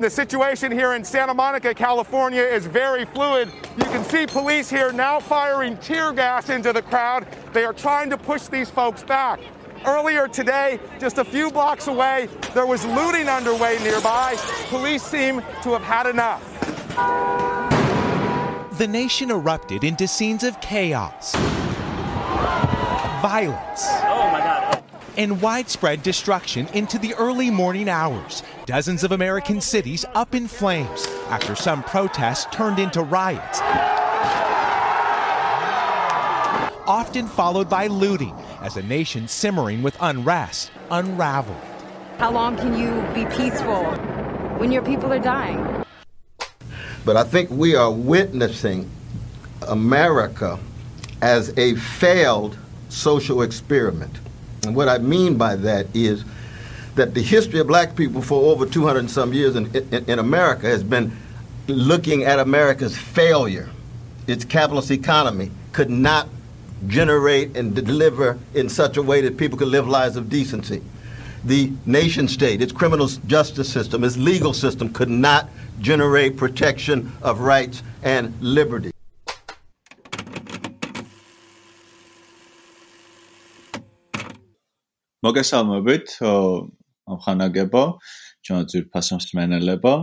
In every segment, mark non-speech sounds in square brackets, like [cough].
The situation here in Santa Monica, California is very fluid. You can see police here now firing tear gas into the crowd. They are trying to push these folks back. Earlier today, just a few blocks away, there was looting underway nearby. Police seem to have had enough. The nation erupted into scenes of chaos, violence. Oh my God and widespread destruction into the early morning hours. Dozens of American cities up in flames after some protests turned into riots. Often followed by looting as a nation simmering with unrest unraveled. How long can you be peaceful when your people are dying? But I think we are witnessing America as a failed social experiment. And what I mean by that is that the history of black people for over 200 and some years in, in, in America has been looking at America's failure. Its capitalist economy could not generate and deliver in such a way that people could live lives of decency. The nation state, its criminal justice system, its legal system could not generate protection of rights and liberty. მოგესალმებით ამხანაგებო ჩვენ ძირფასო მსმენელებო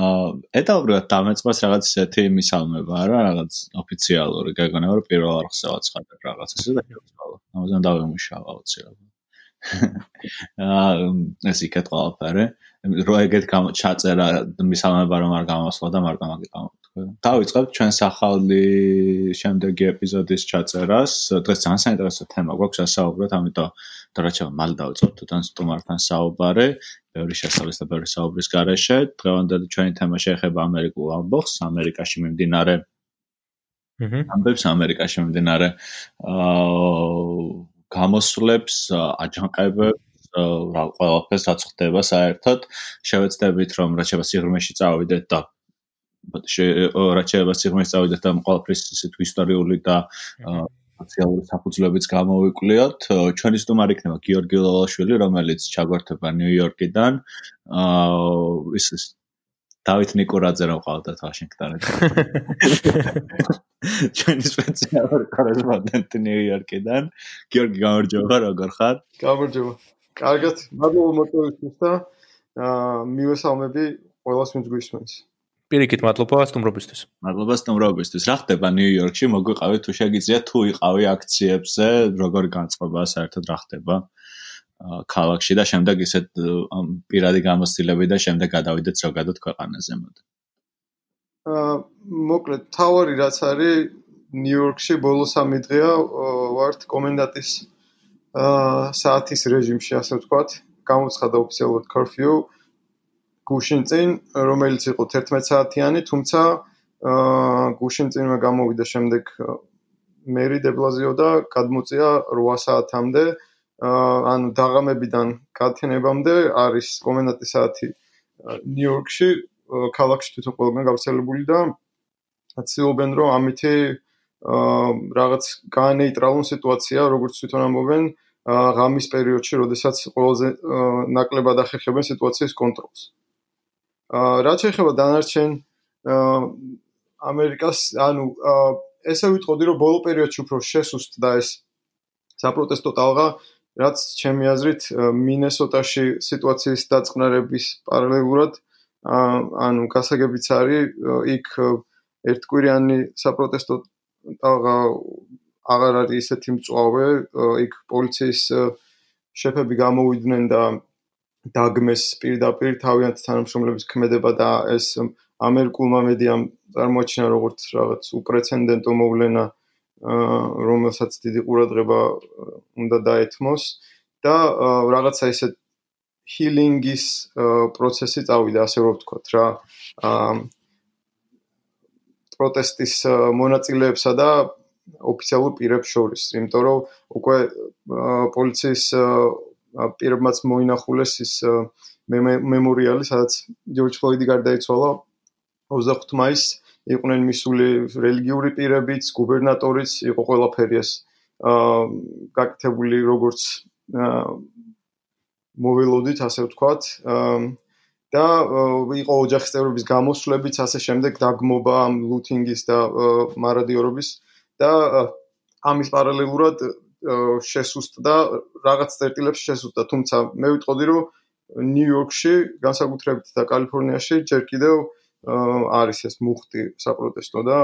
აა ეტალბრად დამეწყოს რაღაც ისეთი მისალმება რა რაღაც ოფიციალური გეგონება რომ პირველ არხზე ვაცხადებ რაღაც ესე და შევცვალო ამაზე დავემუშავა აუცილებლად აა ეს იქეთ ყველაფერი. რო ეგეთ ჩაწერა მისალმება რომ არ გამოსვლა და მარტო მაგით გამოვთქვი. დავიწყებთ ჩვენს ახალი შემდეგი ეპიზოდის ჩაწერას დღეს ძალიან საინტერესო თემა გვაქვს ასაუბროთ ამიტომ და რაც შეიძლება მალე დავიწყოთ თან სტუმართან საუბარი. ბევრი შესაძლოა და ბევრი საუბრის გარეშე. დღევანდელი ჩვენი თემა შეეხება ამერიკულ ამბოხს ამერიკაში მიმდინარე აჰა ამბებს ამერიკაში მიმდინარე აა გამოსვლებს, აჯანყებებს, რა ყველაფერს რაც ხდება საერთოდ, შევეცდებით რომ რაც შეიძლება სიღრმეში წავიდეთ და რაც შეიძლება სიღრმეში წავიდეთ და ყველაფრის ისეთ ისტორიული და სოციალური საფუძვლებიც გამოვიკვლიოთ. ჩვენი სტუმარი იქნება გიორგი ლოლაშვილი, რომელიც ჩაგვერთება ნიუ-იორკიდან. აა ის დავით ნიკურაძე რომ ყავდათ ვაშინგტონში. ჩვენი სპეციალური კორესპონდენტი ნიუ-იორკიდან, გიორგი გამარჯობა, როგორ ხარ? გამარჯობა. კარგად, მადლობა მოწვევისთვის და აა მივესალმები ყველას ვინც გვისმენს. პირიქით მადლობა სტუმრობისთვის. მადლობა სტუმრობისთვის. რა ხდება ნიუ-იორკში? მოგვიყავით თუ შეგიძლია თუ იყავი აქციებზე, როგორ განწყობა საერთოდ რა ხდება? ქალაქში და შემდეგ ისეთ პირადი გამოცდილები და შემდეგ გადავიდეთ ზოგადად ქვეყანაზე მოდ. აა მოკლედ თავარი რაც არის ნიუ-იორკში ბოლო 3 დღეა ვართ კომენდანტის აა საათის რეჟიმში ასე ვთქვათ. გამოცხადა ოფიციალურად curfew გუშინ წინ რომელიც იყო 11 საათიანი, თუმცა აა გუშინ წინმა გამოვიდა შემდეგ მერი დებლაზიო და გადმოწია 8 საათამდე. ანუ დაღამებიდან კათენებამდე არის კომენდანტის საათი ნიუ-იორკში, ქალაქში თვითონ ყველგან გავრცელებული და ცდილობენ რომ ამითი რაღაც განეიტრალონ სიტუაცია, როგორც თვითონ ამბობენ, ღამის პერიოდში, როდესაც ყველაზე ნაკლებად ახერხებენ სიტუაციის კონტროლს. რაც შეეხება დანარჩენ ამერიკას, ანუ ესე ვიტყოდი, რომ ბოლო პერიოდში უფრო შესუსტდა ეს საპროტესტო ტალღა, რაც ჩემი აზრით მინესოტაში სიტუაციის დაწყნარების პარალელურად ანუ გასაგებიც არის იქ ერთკვირიანი საპროტესტო ტაღა აღარ არის ისეთი მწვავე იქ პოლიციის შეფები გამოვიდნენ და დაგმეს პირდაპირ თავიანთ თანამშრომლების ქმედება და ეს ამერიკულმა მედიამ წარმოაჩინა როგორც რაღაც უპრეცედენტო მოვლენა რომელსაც დიდი ყურადღება უნდა დაეთმოს და რაღაცა ისე ჰილინგის პროცესი წავიდა ასე რომ ვთქვათ რა. პროტესტის მონაწილეებსა და ოფიციალურ პირებს შორის, იმიტომ რომ უკვე პოლიციის პირებმაც მოინახულეს ის მემორიალი, სადაც ჯორჯ ფლოიდი გარდაიცვალა 25 მაისს იყვნენ მისული რელიგიური პირებიც, გუბერნატორიც, იყო ყველაფერი ეს აა გაკეთებული როგორც აა მოველოდით ასე ვთქვათ. აა და იყო ოჯახის წევრების გამოსვლებიც, ასე შემდეგ დაგმობა ამ ლუთინგის და მარადიორობის და ამის პარალელურად შესუსტდა რაღაც წერტილებს შესუსტდა, თუმცა მე ვიტყოდი რომ ნიუ-იორკში, განსაკუთრებით და კალიფორნიაში ჯერ კიდევ არის ეს მუხტი საპროტესტო და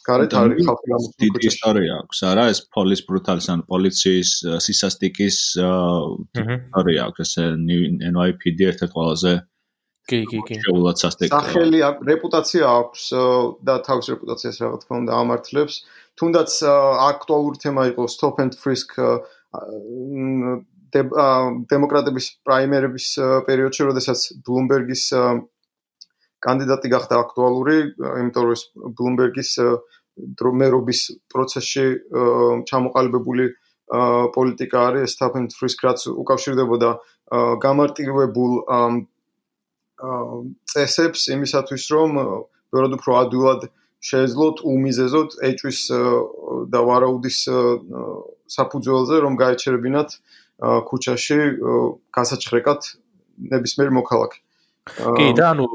გარეთ არის ხალხი გამოსული. დიდი ისტორია აქვს, არა ეს პოლის ბრუტალის ან პოლიციის სისასტიკის ისტორია აქვს, ეს NYPD ერთ-ერთი ყველაზე კი, კი, კი. შეულად სასტიკი. სახელი რეპუტაცია აქვს და თავის რეპუტაციას რა თქმა უნდა ამართლებს. თუნდაც აქტუალური თემა იყო stop and frisk დემოკრატების პრაიმერების პერიოდში, როდესაც ბლუმბერგის კანდიდატი გახდა აქტუალური, იმიტომ რომ ბლუმბერგის დრომერობის პროცესში ჩამოყალიბებული პოლიტიკა არის stop and frisk რაც უკავშირდებოდა გამარტივებულ წესებს იმისათვის რომ ვეროდ უფრო ადვილად შეეძლოთ უმიზეზოთ ეჭვის და ვარაუდის საფუძველზე რომ გაეჩერებინათ ქუჩაში გასაჩხრეკად ნებისმიერ მოქალაქე. კი და ანუ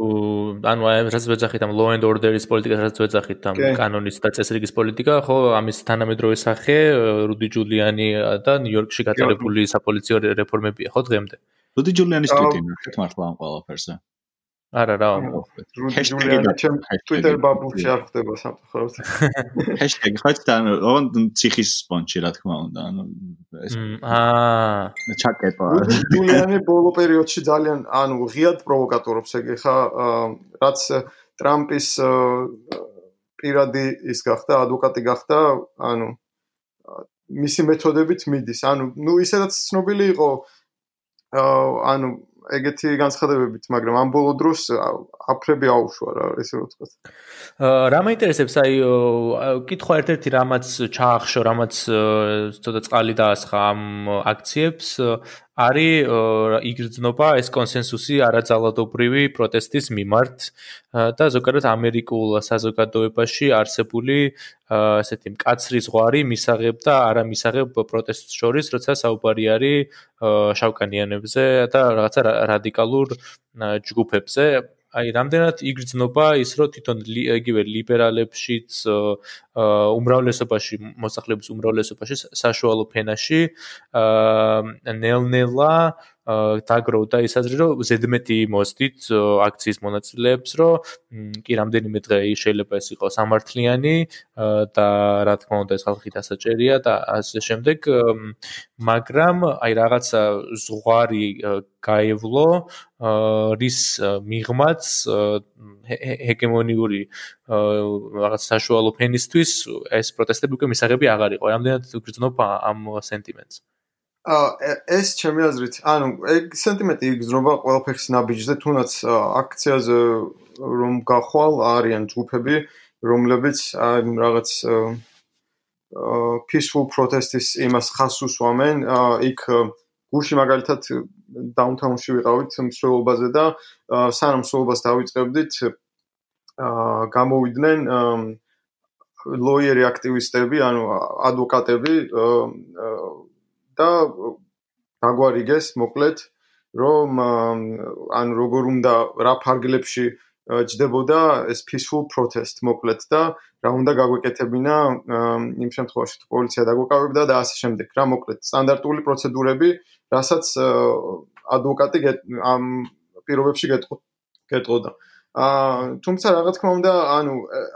ანუ რაც ვეძახით ამ law and order-ის პოლიტიკას რაც ვეძახით ამ კანონის და წესრიგის პოლიტიკა ხო ამის თანამედროვე სახე რუდი ჯულიანი და ნიუ-იორკში გატარებული საპოლიციო რეფორმებია ხო დღემდე? რუდი ჯულიანის ტვიტი ნახეთ მართლა ამ ყველაფერზე არა რა ჩემ Twitter bubble-ში არ ხდება სამწუხაროდ ჰეშტეგი ხო და ანუ ციხის სპონჩი რა თქმა უნდა ანუ ეს აა. ჩაკეტა ჯულიანი ბოლო პერიოდში ძალიან ანუ ღიად პროვოკატორობს ეგ ხა რაც ტრამპის პირადი ის გახდა ადვოკატი გახდა ანუ მისი მეთოდებით მიდის. ანუ ნუ ისედაც ცნობილი იყო ანუ ეგეთი განცხადებებით, მაგრამ ამ ბოლო დროს აფრები აუშვა რა, ესე რომ ვთქვა. აა რა მაინტერესებს, აი კითხვა ერთ-ერთი რამაც ჩაახშო, რამაც ცოტა წყალი დაასხა ამ აქციებს, არის იგრძნობა ეს კონსენსუსი არაძალადობრივი პროტესტის მიმართ და ზოგადად ამერიკულ საზოგადოებაში არსებული ესეთი მკაცრი ზღვარი მისაღებ და არამისაღებ პროტესტს შორის, როცა საუბარი არის შავკანიანებზე და რაღაცა რადიკალურ ჯგუფებზე. აი რამდენად იგრძნობა ის რომ თვითონ იგივე ლიბერალებშიც უმრავლესობაში მოსახლეობის უმრავლესობაში საშუალო ფენაში აა ნელ-ნელა დაგროვდა ის აზრი რომ ზედმეტი მოსდით აქციის მონაწილეებს რომ კი რამდენიმე დღე შეიძლება ეს იყოს სამართლიანი და რა თქმა უნდა ეს ხალხი დასაჭერია და ასე შემდეგ მაგრამ აი რაღაცა ზღვარი გაევლო რის მიღმაც ჰეგემონიური რაღაც საშუალო ფენისთვის ეს პროტესტები უკვე მისაღები აღარ იყო. რამდენად გრძნობა ამ სენტიმენტს ეს ჩემი აზრით, ანუ ეგ სენტიმენტი იგზნობა ყველაფერს ნაბიჯზე, თუნდაც აქციაზე რომ გახვალ არიან ჯგუფები, რომლებიც აი რაღაც peaceful protest-ის იმას ხას უსვამენ, იქ გუში მაგალითად downtown-ში ვიყავით მსვლელობაზე და სანამ მსვლელობას დავიწყებდით გამოვიდნენ ლოიერი აქტივისტები, ანუ ადვოკატები და დაგვარიგეს მოკლედ რომ ან როგორ უნდა რა ფარგლებში ჯდებოდა ეს peaceful protest მოკლედ და რა უნდა გაგვეკეთებინა იმ შემთხვევაში თუ პოლიცია დაგვეკავებდა და ასე შემდეგ. რა მოკლედ სტანდარტული პროცედურები რასაც ადვოკატი ამ პირობებში გეტყოდა. აა თუმცა რა თქმა უნდა ანუ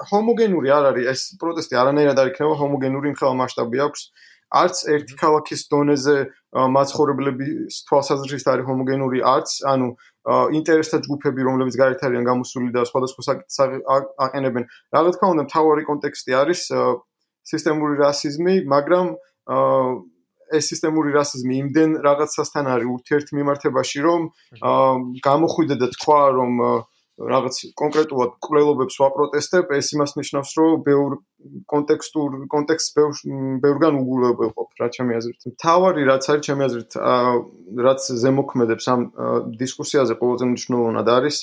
ჰომოგენური არ არის ეს პროტესტი არანაირად არ იქნება ჰომოგენური მხოლოდ მასშტაბი აქვს არც ერთი ქალაქის დონეზე მაცხოვრებლების თვალსაზრისით არის ჰომოგენური არც ანუ ინტერესთა ჯგუფები რომლებიც გარეთ არიან გამოსული და სხვადასხვა საკითხს აყენებენ. რა თქმა უნდა მთავარი კონტექსტი არის სისტემური რასიზმი მაგრამ ეს სისტემური რასიზმი იმდენ რაღაცასთან არის ურთიერთმიმართებაში რომ გამოხვიდე და თქვა რომ რაღაც კონკრეტულად კვლელობებს ვაპროტესტებ, ეს იმას ნიშნავს, რომ ბევრ კონტექსტურ კონტექსტს ბევრ ბევრგან უგულებელყოფ, რა ჩემი აზრით. თავარი რაც არის ჩემი აზრით, რაც ზემოქმედებს ამ დისკუსიაზე ყველაზე მნიშვნელოვნად არის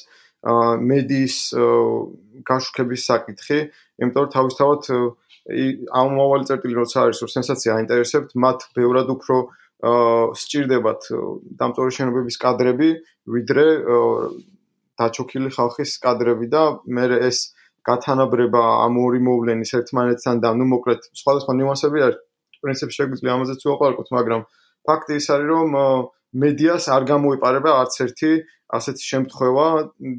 მედიის გაშუქების საკითხი, იმიტომ რომ თავისთავად ამ მომავალი წერტილი როცა არის, რომ სენსაცია აინტერესებთ, მათ ბევრად უფრო სჭირდებათ დამწორი შენობების კადრები, ვიდრე დაჩოქილი ხალხის კადრები და მე ეს გათანაბრება ამ ორი მოვლენის ერთმანეთთან და ნუ მოკლედ სხვადასხვა ნიუანსები არის პრინციპში შეგვიძლია ამაზეც ვიყაროთ, მაგრამ ფაქტი ის არის, რომ მედიას არ გამოიყარება არც ერთი ასეთი შემთხვევა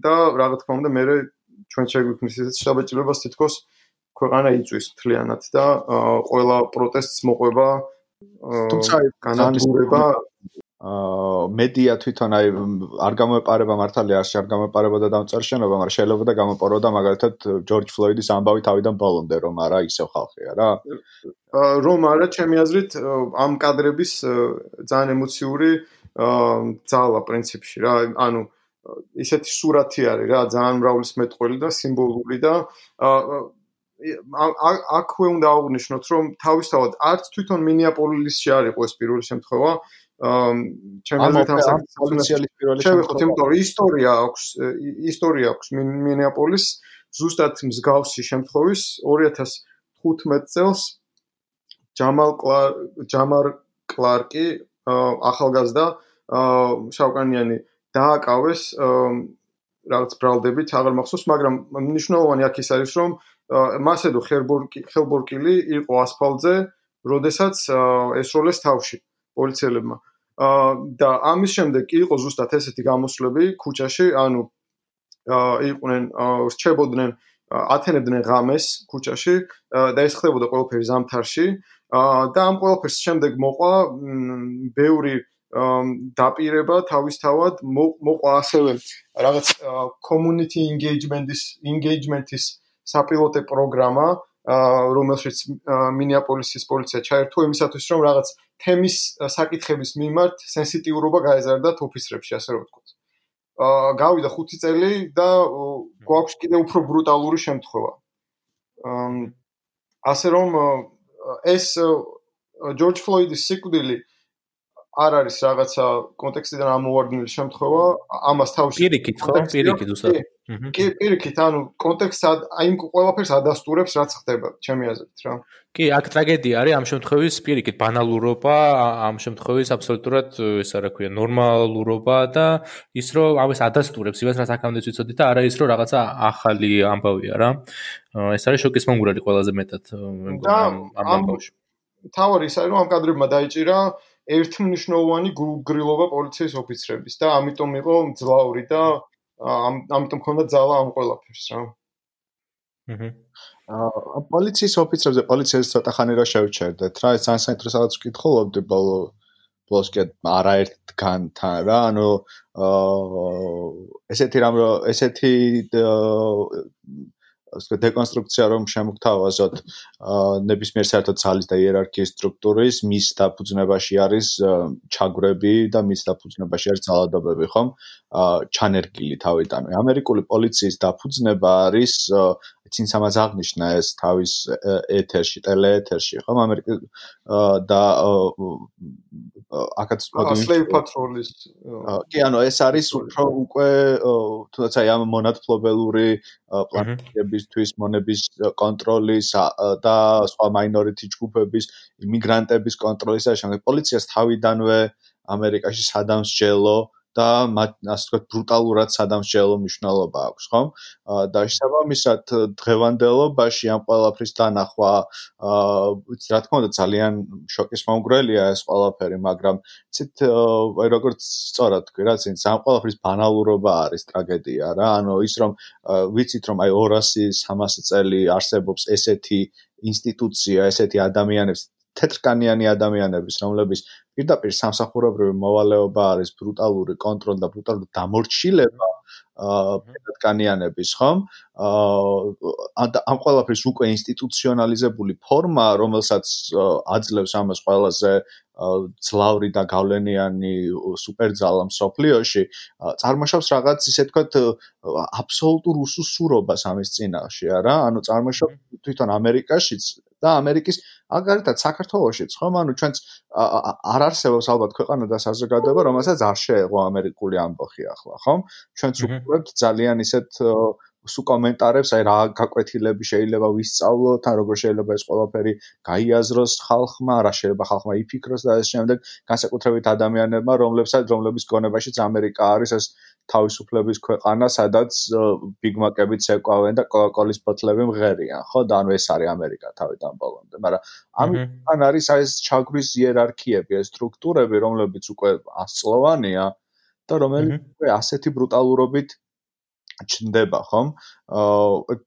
და რა თქმა უნდა მე ჩვენ შეგვიქმნის ესეთ შტაბეჭდილებას თითქოს ქვეყანა იწვის მთლიანად და ყველა პროტესტს მოყვება თუმცა განადგურება აა მედია თვითონ აი არ გამოეპარება მართალია არ გამოეპარება და დამწერშენობა, მაგრამ შეიძლება და გამოეპაროდა მაგალითად ჯორჯ ფლოიდის ამბავი თავიდან ბოლომდე, რომ არა ისევ ხალხია რა. რომ არა, ჩემი აზრით ამ კადრების ძალიან ემოციური ძალა პრინციპში რა, ანუ ისეთი სურათი არის რა, ძალიან მრავლის მეტყველი და სიმბოლური და აქვე უნდა აღნიშნოთ, რომ თავისთავად არც თვითონ მინიაპოლისში არ იყო ეს პირველი შემთხვევა, ჩემს აზრით ამ პოლიციალის პირველი შემთხვევა. იმიტომ რომ ისტორია აქვს ისტორია აქვს მინეაპოლის ზუსტად მსგავსი შემთხვევის 2015 წელს ჯამალ ჯამარ კლარკი ახალგაზრდა შავკანიანი დააკავეს რაღაც ბრალდებით აღარ მახსოვს მაგრამ მნიშვნელოვანი აქ ის არის რომ მასედო ხერბორკი ხელბორკილი იყო ასფალტზე როდესაც ესროლეს თავში პოლიციელებმა. და ამის შემდეგ კი იყო ზუსტად ესეთი გამოსვლები ქუჩაში, ანუ იყვნენ რჩებოდნენ ათენებდნენ ღამეს ქუჩაში და ეს ხდებოდა ყველაფერი ზამთარში. და ამ ყველაფერს შემდეგ მოყვა ბევრი დაპირება თავისთავად მოყვა ასევე რაღაც community engagement-ის engagement-ის საპილოტე პროგრამა რომელშიც მინიაპოლისის პოლიცია ჩაერთო იმისათვის რომ რაღაც თემის საკითხების მიმართ სენსიტიურობა გაეზარდათ ოფისრებში, ასე რომ ვთქვათ. აა გავიდა 5 წელი და გვაქვს კიდე უფრო ბრუტალური შემთხვევა. აა ასე რომ ეს ჯორჯ ფლოიდის სიკვდილი არ არის რაღაცა კონტექსტიდან ამოვარდნილი შემთხვევა, ამას თავში პირიქით ხო? პირიქით უბრალოდ. კი, პირიქით, ანუ კონტექსტს აი ყველაფერს ადასტურებს, რაც ხდება, ჩემი აზრით რა. კი, აქ ტრაგედია არის ამ შემთხვევის პირიქით ბანალურობა, ამ შემთხვევის აბსოლუტურად ესა რა ქვია, ნორმალურობა და ის რომ ამას ადასტურებს, იმას რაც აქამდე ვიცოდი და არა ის რომ რაღაცა ახალი ამბავია რა. ეს არის შოკის მომგვრელი ყველაზე მეტად ამ ამბავში. თავი ის არის რომ ამ კადრებმა დაიჭირა ერთმნიშვნელოვანი გრილობა პოლიციის ოფიცრების და ამიტომ იყო ძლაური და ამიტომ ქონდა ძალა ამ ყველაფერს რა. აჰა. აა პოლიციის ოფიცრებზე პოლიციას ცოტა ხანი რა შევჩერდეთ რა, ეს ძალიან საინტერესოა ვკითხულობდი ბოლო ბლოსკე არაერთგან თან რა, ანუ აა ესეთი რამ ესეთი ასე დეკონსტრუქცია რომ შემოგთავაზოთ ნებისმიერ საერთოდ ძალის და იერარქიის სტრუქტურის, მის დაფუძნებაში არის ჩაგვრები და მის დაფუძნებაში არის ძალადობები, ხომ? ჩანერგილი თავიდან. ამერიკული პოლიციის დაფუძნება არის ცინც ამას აღნიშნა ეს თავის ეთერში, ტელეეთერში, ხო? ამერიკის და აკაც slave patrol-ის კი, ანუ ეს არის უფრო უკვე თუნდაც აი ამ მონათფლობელური პლანეტებისთვის მონების კონტროლის და სხვა minority ჯგუფების, იმიგრანტების კონტროლის და შემდეგ პოლიციას თავიდანვე ამერიკაში სადამსჯელო და ასე ვთქვათ ბრუტალურად სადამსჯელო მნიშვნელობა აქვს, ხო? და შესაბამისად დღევანდელობაში ამ ყველაფრის დანახვა აა რა თქმა უნდა ძალიან შოკის მომგვრელია ეს ყველაფერი, მაგრამ ცით აი როგორც სწორად თქვი რა, ცით ამ ყველაფრის ბანალურობა არის ტრაგედია რა. ანუ ის რომ ვიცით რომ აი 200-300 წელი არსებობს ესეთი ინსტიტუცია, ესეთი ადამიანები თეთრკანიანი ადამიანების, რომლების პირდაპირ სამსახურებრივი მოვალეობა არის ბრუტალური კონტროლი და ბრუტალური დამორჩილება თეთრკანიანების, ხომ? აა ამ ყველაფრის უკვე ინსტიტუციონალიზებული ფორმა, რომელსაც აძლევს ამას ყველაზე ძლავრი და გავლენიანი სუპერძალა მსოფლიოში, წარმოშობს რაღაც ისე თქვათ აბსოლუტურ უსუსურობას ამის წინაშე, არა? ანუ წარმოშობს თვითონ ამერიკაშიც და ამერიკის აგარითად საქართველოსიც ხომ ანუ ჩვენც არ არსებობს ალბათ ქვეყანა და საზოგადოება რომელსაც არ შეეღო ამერიკული ამბოხი ახლა ხომ? ჩვენც უკვე ძალიან ისეთ სუ კომენტარებს, აი რა გაკვეთილები შეიძლება ვისწავლოთ, ან როგორ შეიძლება ეს ყველაფერი გაიაზროს ხალხმა, რა შეიძლება ხალხმა იფიქროს და ეს შემდეგ განსაკუთრებით ადამიანებმა, რომლებსაც რომლების გონებაშიც ამერიკა არის ეს თავისუფლების ქვეყანა, სადაც ბიგმაკები ცეკვავენ და კოკაკოლის ბოთლები მღერიან, ხო? და ანუ ეს არის ამერიკა თავიდან ბოლომდე, მაგრამ ამან არის ეს ჩაგვის იერარქიები, ეს სტრუქტურები, რომლებიც უკვე ასწლოვანია და რომელიც უკვე ასეთი ბრუტალურობით ჩნდება, ხომ? აა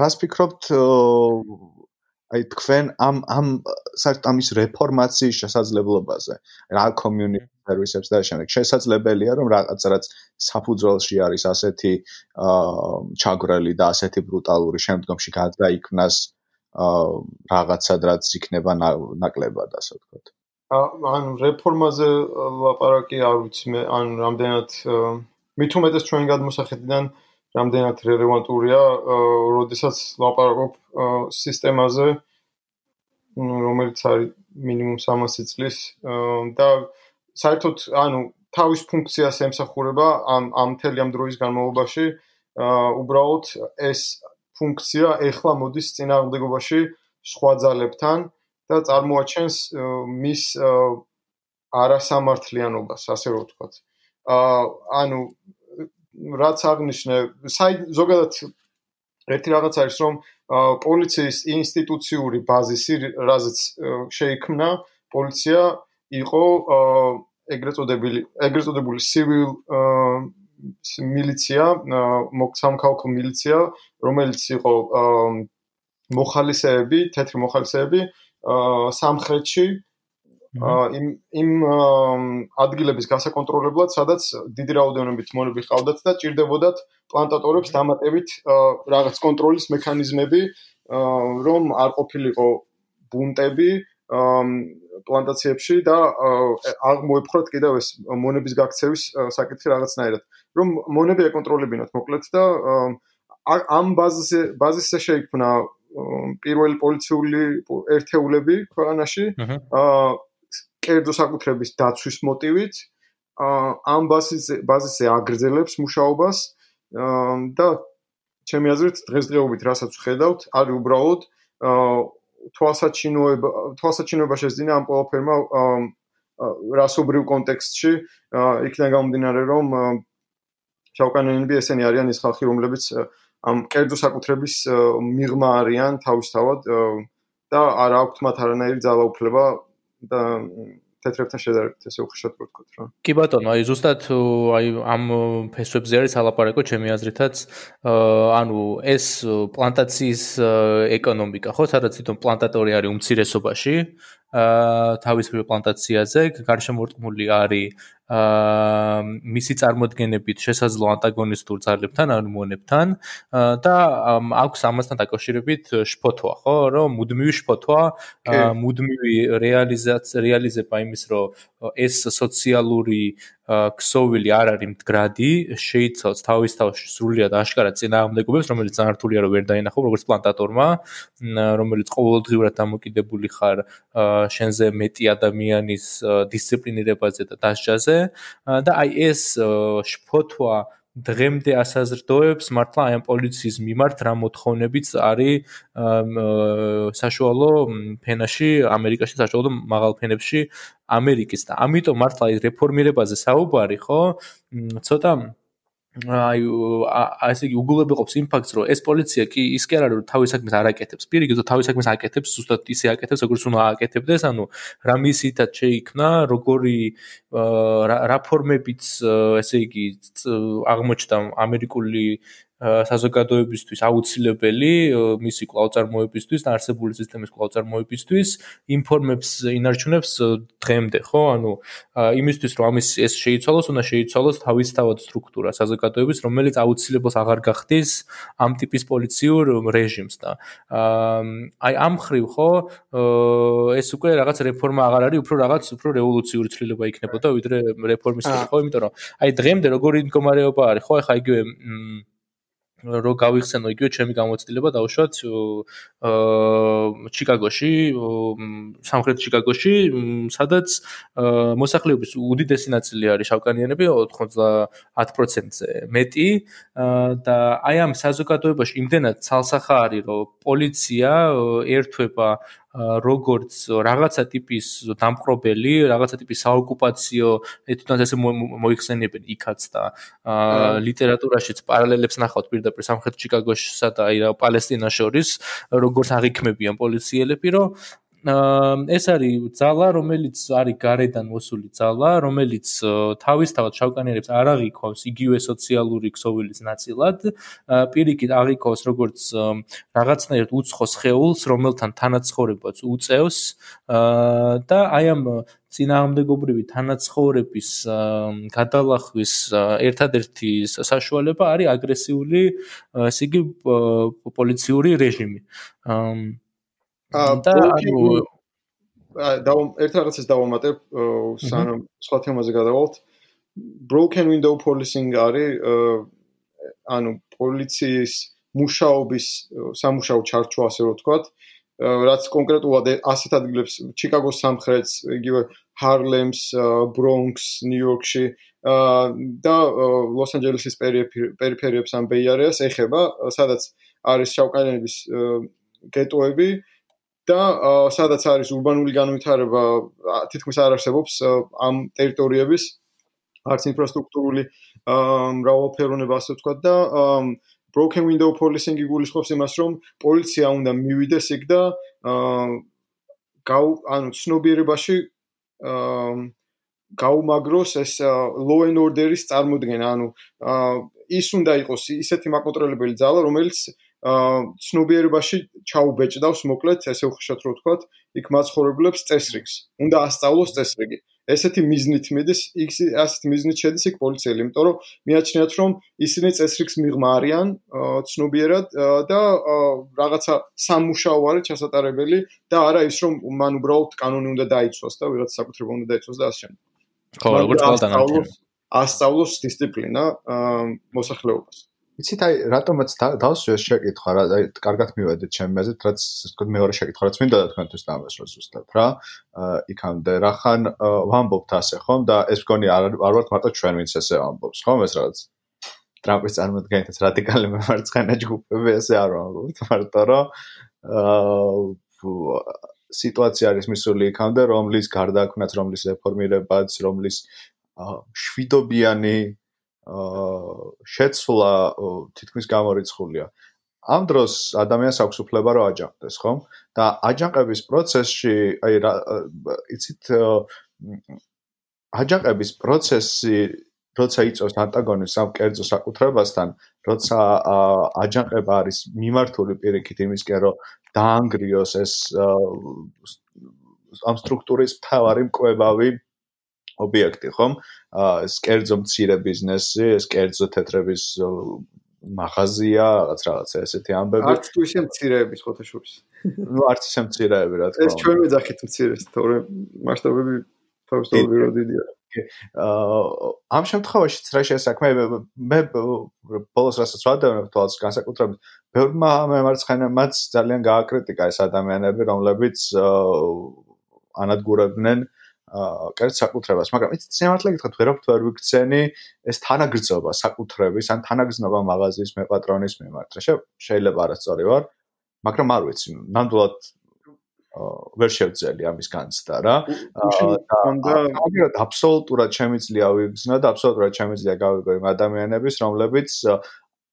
რას ფიქრობთ აი თქვენ ამ ამ საერთოდ ამის რეფორმაციის შესაძლებლობაზე? რა community services და შემდეგ? შესაძლებელია რომ რაღაც რაც საფუძველში არის ასეთი აა ჩაგრელი და ასეთი ბრუტალური შემდგომში გადაიქნას აა რაღაცად რაც იქნება ნაკლებად ასე ვთქვათ. ან რეფორმაზე ლაპარაკი არ ვიცი მე ან რამდენად მით უმეტეს ჩვენ გადმოსახედიდან რამდენად რელევანტურია, როდესაც ლაპარაკობ სისტემაზე, რომელიც არის მინიმუმ 300 წლის და საერთოდ, ანუ თავის ფუნქციას ემსახურება ამ ამ მთელი ამ დროის განმავლობაში, უბრალოდ ეს ფუნქცია ეხლა მოდის წინააღმდეგობაში სხვა ძალებთან და წარმოაჩენს მის არასამართლიანობას, ასე რომ ვთქვათ. ანუ რაც აღნიშნე, საი ზოგადად ერთი რაღაც არის რომ პოლიციის ინსტიტუციური ბაზისი, რაზეც შეიქმნა პოლიცია, იყო ეგრეთ წოდებული ეგრეთ წოდებული civil მილიცია, მოქცამქალქო მილიცია, რომელიც იყო მოხალისეები, თეთრი მოხალისეები სამხრეთში იმ იმ ადგილების გასაკონტროლებლად, სადაც დიდი რაოდენობით მონები ყავდათ და ჭირდებოდათ პლანტატორებს დამატებით რაღაც კონტროლის მექანიზმები, რომ არ ყოფილიყო ბუნტები პლანტაციებში და აღმოეფხვრათ კიდევ ეს მონების გაქცევის საკითხი რაღაცნაირად, რომ მონები ეკონტროლებინათ მოკლედ და ამ ბაზისზე ბაზისზე შეიქმნა პირველი პოლიციული ერთეულები ქვეყანაში. აა კერძო საკუთრების დაცვის მოტივით ამ ბაზისზე ბაზისზე აგრძელებს მუშაობას და ჩემი აზრით დღესდღეობით რასაც ვხედავთ არის უბრალოდ თვალსაჩინოება თვალსაჩინოება შეძინა ამ ყველაფერმა რასობრივ კონტექსტში იქიდან გამომდინარე რომ შავკანიანები ესენი არიან ის ხალხი რომლებიც ამ კერძო საკუთრების მიღმა არიან თავისთავად და არ აქვთ მათ არანაირი ძალაუფლება და თეთრებთან შედარებით ესე უხეშად ვთქვათ რა. კი ბატონო, აი ზუსტად აი ამ ფესვებზე არის ალაპარაკო ჩემი აზრითაც, ანუ ეს პლანტაციის ეკონომიკა, ხო, სადაც თვითონ პლანტატორი არის უმცირესობაში, აა თავისუფლ პლანტაციაზე. გარშემორტყმული არის აა მისი წარმოადგენებით შესაძლო ანტაგონისტურ ძალებთან, ანუ მონებთან და აქვს ამასთან დაკავშირებით შფოთვა, ხო, რომ მუდმივი შფოთვა, მუდმივი რეალიზაცია, რეალიზება იმის, რომ ეს სოციალური ქსოვილი არ არის მდგრადი, შეიცავს თავის თავში სრულიად აშკარად წინააღმდეგობებს, რომელიც ზანართულია რომ ვერ დაინახო როგორც პლანტატორმა, რომელიც ყოველდღიურად დამოკიდებული ხარ შენზე მეტი ადამიანის დისციპლინირებაზე და დასჯაზე. და აი ეს შფოთვა დღემდე ასაზრდოებს მართლა აი ამ პოლიციის მიმართ რა მოთხოვნებიც არის საშუალო ფენაში ამერიკაში საშუალო მაღალ ფენებში ამერიკის და ამიტომ მართლა ის რეფორმირებაზე საუბარი ხო? ცოტა აი ასე იგი უგულებელყოფს იმ ფაქტს რომ ეს პოლიცია კი ის კი არ არის რომ თავის საქმეს არ აკეთებს. პირიქით თავის საქმეს აკეთებს ზუსტად ისე აკეთებს როგორც უნდა აკეთებდეს ანუ რა მისითაც შეიქმნა როგორი რა ფორმებიც ესე იგი აღმოჩნდა ამერიკული საზოგადოებისთვის აუცილებელი მისი კვლავწარმოებისთვის და არსებული სისტემის კვლავწარმოებისთვის ინფორმებს ინარჩუნებს დღემდე ხო? ანუ იმისთვის რომ ამის ეს შეიცვალოს უნდა შეიცვალოს თავისთავად სტრუქტურა საზოგადოების რომელიც აუცილებლად აღარ გახდის ამ ტიპის პოლიციურ რეჟიმს და აი ამ ხრივ ხო ეს უკვე რაღაც რეფორმა აღარ არის უფრო რაღაც უფრო რევოლუციური ცვლილება იქნებოდა ვიდრე რეფორმის ხო? იმიტომ რომ აი დღემდე როგორი მდგომარეობა არის ხო? ეხა იგივე რო გავიხსენო იგივე ჩემი გამოცდილება დავუშვათ აა ჩიკაგოში სამხრეთ ჩიკაგოში სადაც მოსახლეობის უდიდესი ნაწილი არის შავკანიანები 90%-ზე მეტი და აი ამ საზოგადოებაში იმდენად ცალსახა არის რომ პოლიცია ერთვება როგორც რაღაცა ტიპის დამპყრობელი, რაღაცა ტიპის საოკუპაციო ეთნოს ესე მოიხსენიებენ იქაც და ლიტერატურაშიც პარალელებს ნახავთ პირდაპირ სამხრეთ ჩიკაგოსსა და აი პალესტინას შორის, როგორც აღიქმებიან პოლიციელები, რომ ეს არის ძალა, რომელიც არის გარედან მოსული ძალა, რომელიც თავისთავად შავკანიერებს არ აღიქვავს იგივე სოციალური ქსოვილის ნაწილად, პირიქით აღიქვავს როგორც რაღაცნაირად უცხოს ხეულს, რომელთან თანაცხოვრებაც უწევს და აი ამ წინააღმდეგობრივი თანაცხოვრების გადალახვის ერთადერთი საშუალება არის აგრესიული, ესე იგი პოლიციური რეჟიმი. და ანუ და ერთ რაღაცას დავამატებ სანამ სხვა თემაზე გადავალთ. Broken window policing არის ანუ პოლიციის მუშაობის სამუშაო ჩარჩო ასე რომ ვთქვათ. რაც კონკრეტულად ასეთ ადგილებს ჩიკაგოს სამხრეთს იგივე ჰარლემს ბრონქს ნიუ-იორკში და ლოს-ანჯელესის პერიფერიებს ან ბეიარეას ეხება სადაც არის შავკანიანების გეტოები და სადაც არის урბანული განვითარება თითქმის არ არსებობს ამ ტერიტორიების არც ინფრასტრუქტურული მრავალფეროვნება ასე ვთქვა და broken window policing იგულისხმობს იმას რომ პოლიცია უნდა მივიდეს იქ და ანუ ცნობიერებაში გაუმაგროს ეს law and order-ის წარმოქმნა ანუ ის უნდა იყოს ისეთი მაკონტროლებელი ძალა რომელიც ცნობიერებაში ჩაუბეჭდავს მოკლედ ესე უხეშად რო ვთქვათ იქ მაცხოვრებლებს წესრიგს. უნდა ასწავლოს წესრიგი. ესეთი მიზნით მიდის იქ ასეთ მიზნით შედის იქ პოლიციელი იმიტომ რომ მიაჩნიათ რომ ისინი წესრიგს მიღმარიან ცნობიერად და რაღაცა სამუშაო არის ჩასატარებელი და არა ის რომ მან უბრალოდ კანონი უნდა დაიცვას და ვიღაც საკუთრება უნდა დაიცვას და ასე შემდეგ. ხო როგორც ყველა ასწავლოს დისციპლინა მოსახლეობას იცით აი რატომაც დავსვიოს შეკითხვა რა აი კარგად მივედით ჩემი მეზეთ რაც თქო მეორე შეკითხვა რაც მინდა თქვენთვის დამესვა ზუსტად რა. იქამდე რახან ვამბობთ ასე ხომ? და ეს მგონი არ არ ვართ მარტო ჩვენ ვინც ესე ვამბობს ხომ? ეს რაღაც ტრამპის წარმოადგენთ რადიკალი მემარცხენე ჯგუფები ესე არ ვამბობთ მარტო აა სიტუაცია არის მისული იქამდე რომლის გარდა აქვს რომლის რეფორმირებაც რომლის შვიდობიანი შეცვლა თითქმის გამორიცხულია. ამ დროს ადამიანს აქვს უფლება რა აჯანყდეს, ხო? და აჯანყების პროცესში, აი რა იცით აჯანყების პროცესი როცა იწევს ანტაგონიზმს ამ კერძო საკუთრებასთან, როცა აჯანყება არის მიმართული პირიქით იმისკენ, რომ დაანგრიოს ეს ამ სტრუქტურის თავარი მკვლევავი ობიექტი, ხომ? აა ეს კერძო მცირე ბიზნესი, ეს კერძო თეთრების მაღაზია, რაღაც რაღაცა ესეთი ამბები. არც თუ ისე მცირეების ხოთაშურის. [laughs] ნუ არც ისე მცირეები რა თქმა უნდა. ეს ჩვენ მეძახით მცირეს, თორემ მასშტაბები თავისთავად ვირო დიდია. აა ამ შემთხვევაშიც რა შესაქმე მე ბოლოს რასაც ვადევნებ თვალს განსაკუთრებით ბევრმა მემარცხენემაც ძალიან გააკრიტიკა ეს ადამიანები რომლებიც ანადგურებდნენ აა კერძ საკუთრებას, მაგრამ იცით, სიმართლე გითხრათ, ვერაფერ ვერ ვიქცენი ეს თანაგრძნობა საკუთრების ან თანაგრძნობა მაღაზიის მეპატრონის მიმართ. შეიძლება არასწორი ვარ, მაგრამ არ ვიცი, ნამდვილად ვერ შევძელი ამის განცდა რა. და ამიტომ აბსოლუტურად შემიძლია ვიგზნო და აბსოლუტურად შემიძლია გავიგო იმ ადამიანების, რომლებიც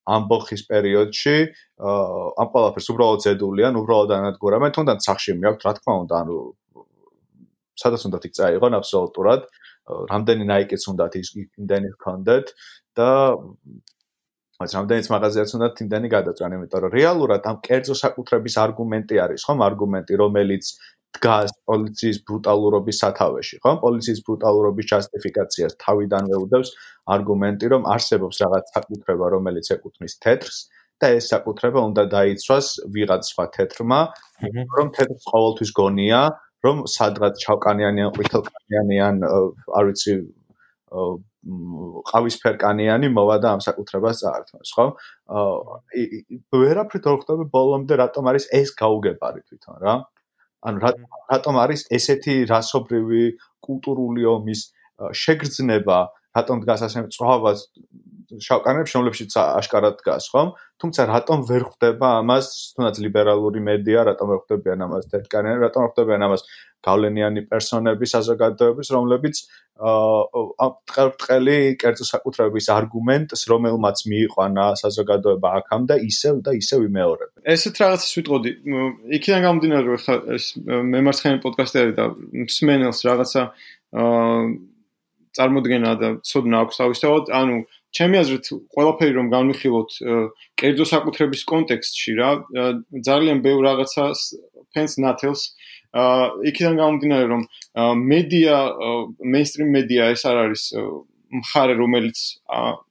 ამბოხის პერიოდში ამ ყველაფერს უბრალოდ ზედულიან, უბრალოდ ანადგურებენ, თუნდაც სახში მეაქვთ, რა თქმა უნდა, ანუ სადაც უნდა იქ წაიღონ აბსოლუტურად. რამდენი ნაიკიც უნდა ის იმდენი ჰქონდეთ და მას რამდენიც მაღაზიაც უნდა იმდენი გადაწყვეტენ იმიტომ რომ რეალურად ამ კერძო საკუთრების არგუმენტი არის ხომ? არგუმენტი რომელიც დგას პოლიციის ბრუტალურობის სათავეში, ხო? პოლიციის ბრუტალურობის ჯასტიფიკაციას თავიდანვე უდევს არგუმენტი, რომ არსებობს რაღაც საკუთრება, რომელიც ეკუთვნის თეთრს და ეს საკუთრება უნდა დაიცვას ვიღაც სხვა თეთრმა, რომ თეთრს ყოველთვის გონია, რომ სადღაც ჩავკანიანი ან ყვითელკანიანი ან არ ვიცი ყავისფერკანიანი მოვა და ამ საკუთრებას წაართმევს, ხო? ვერაფრით არ ხვდები ბოლომდე რატომ არის ეს გაუგებარი თვითონ რა? ანუ რატომ არის ესეთი რასობრივი კულტურული ომის შეგრძნება, რატომ დგას ასე წვავას შავკანებს შემლებშიც აშკარად დგას, ხო? თუმცა რატომ ვერ ხვდება ამას, თუნდაც ლიბერალური მედია, რატომ ვერ ხვდებიან ამას თეთრკანიანი, რატომ ვერ ხვდებიან ამას გავლენიანი პერსონები საზოგადოების, რომლებიც აა ტყერტყელი კერძო საკუთრების არგუმენტს, რომელმაც მიიყვანა საზოგადოება აქამდე, ისევ და ისევ იმეორებენ. ესეთ რაღაცას ვიტყოდი. იქიდან გამომდინარე, ხა ეს მემარცხენე პოდკასტი არის და სმენელს რაღაცა აა წარმოდგენა და ცოდნა აქვს თავისთავად, ანუ ჩემი აზრით ყველაფერი რომ განვიხილოთ კერძო საკუთრების კონტექსტში რა ძალიან ბევრ რაღაცას ფენს ნათელს აა იქიდან გამომდინარე რომ მედია მეინსტრიმ მედია ეს არ არის მხარე რომელიც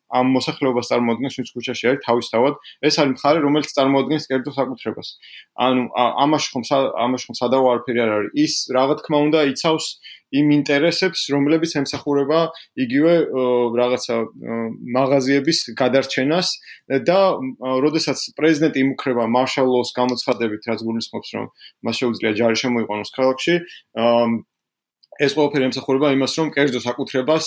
ამ მოსახლეობას წარმოადგენს ვინც ქუჩაში არის თავისთავად ეს არის მხარე რომელიც წარმოადგენს კერძო საკუთრებას. ანუ ამაში ხომ ამაში ხომ სადავო არაფერი არ არის. ის რა თქმა უნდა იცავს იმ ინტერესებს რომლებიც ემსახურება იგივე რაღაცა მაღაზიების გადარჩენას და როდესაც პრეზიდენტი იმუქრება მარშალ-ლოს გამოცხადებით რაც გულისხმობს რომ მას შეუძლია ჯარი შემოიყვანოს ქალაქში ეს ყველაფერი ემსახურება იმას რომ კერძო საკუთრებას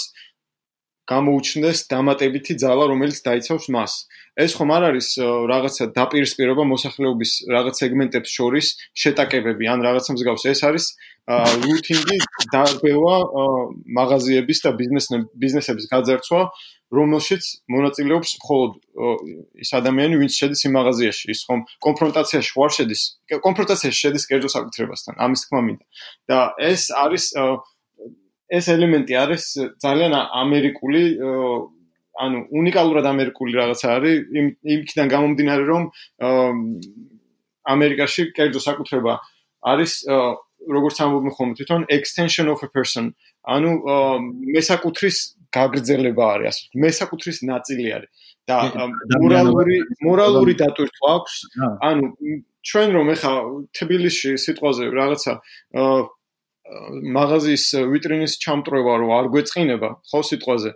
გამოუჩნდეს დამატებითი ძალა, რომელიც დაიცავს მას. ეს ხომ არ არის რაღაცა დაპირისპირება მოსახლეობის რაღაც სეგმენტებს შორის შეტაკებები ან რაღაცა მსგავს. ეს არის რუტინგი დარბევა მაღაზიების და ბიზნესების გაძარცვა, რომელშიც მონაწილეობს მხოლოდ ის ადამიანი, ვინც შედის იმ მაღაზიაში. ის ხომ კონფრონტაციაში ვარ შედის. კონფრონტაციაში შედის კერძო საკუთრებასთან. ამის თქმა მინდა. და ეს არის აა ეს ელემენტი არის ძალიან ამერიკული ანუ უნიკალურად ამერიკული რაღაცა არის. იმ იმიდან გამომდინარე რომ ამერიკაში კერძო საკუთრება არის როგორც ამბობენ ხოლმე თვითონ extension of a person. ანუ მესაკუთრის გაგრძელება არის ასე მესაკუთრის ნაწილი არის. და მორალური მორალური დატვირთვა აქვს ანუ ჩვენ რომ ეხა თბილისში სიტყვაზე რაღაცა მაღაზიის ვიტრინის ჩამტრევა რო არ გვეწყინება ხო სიტყვაზე?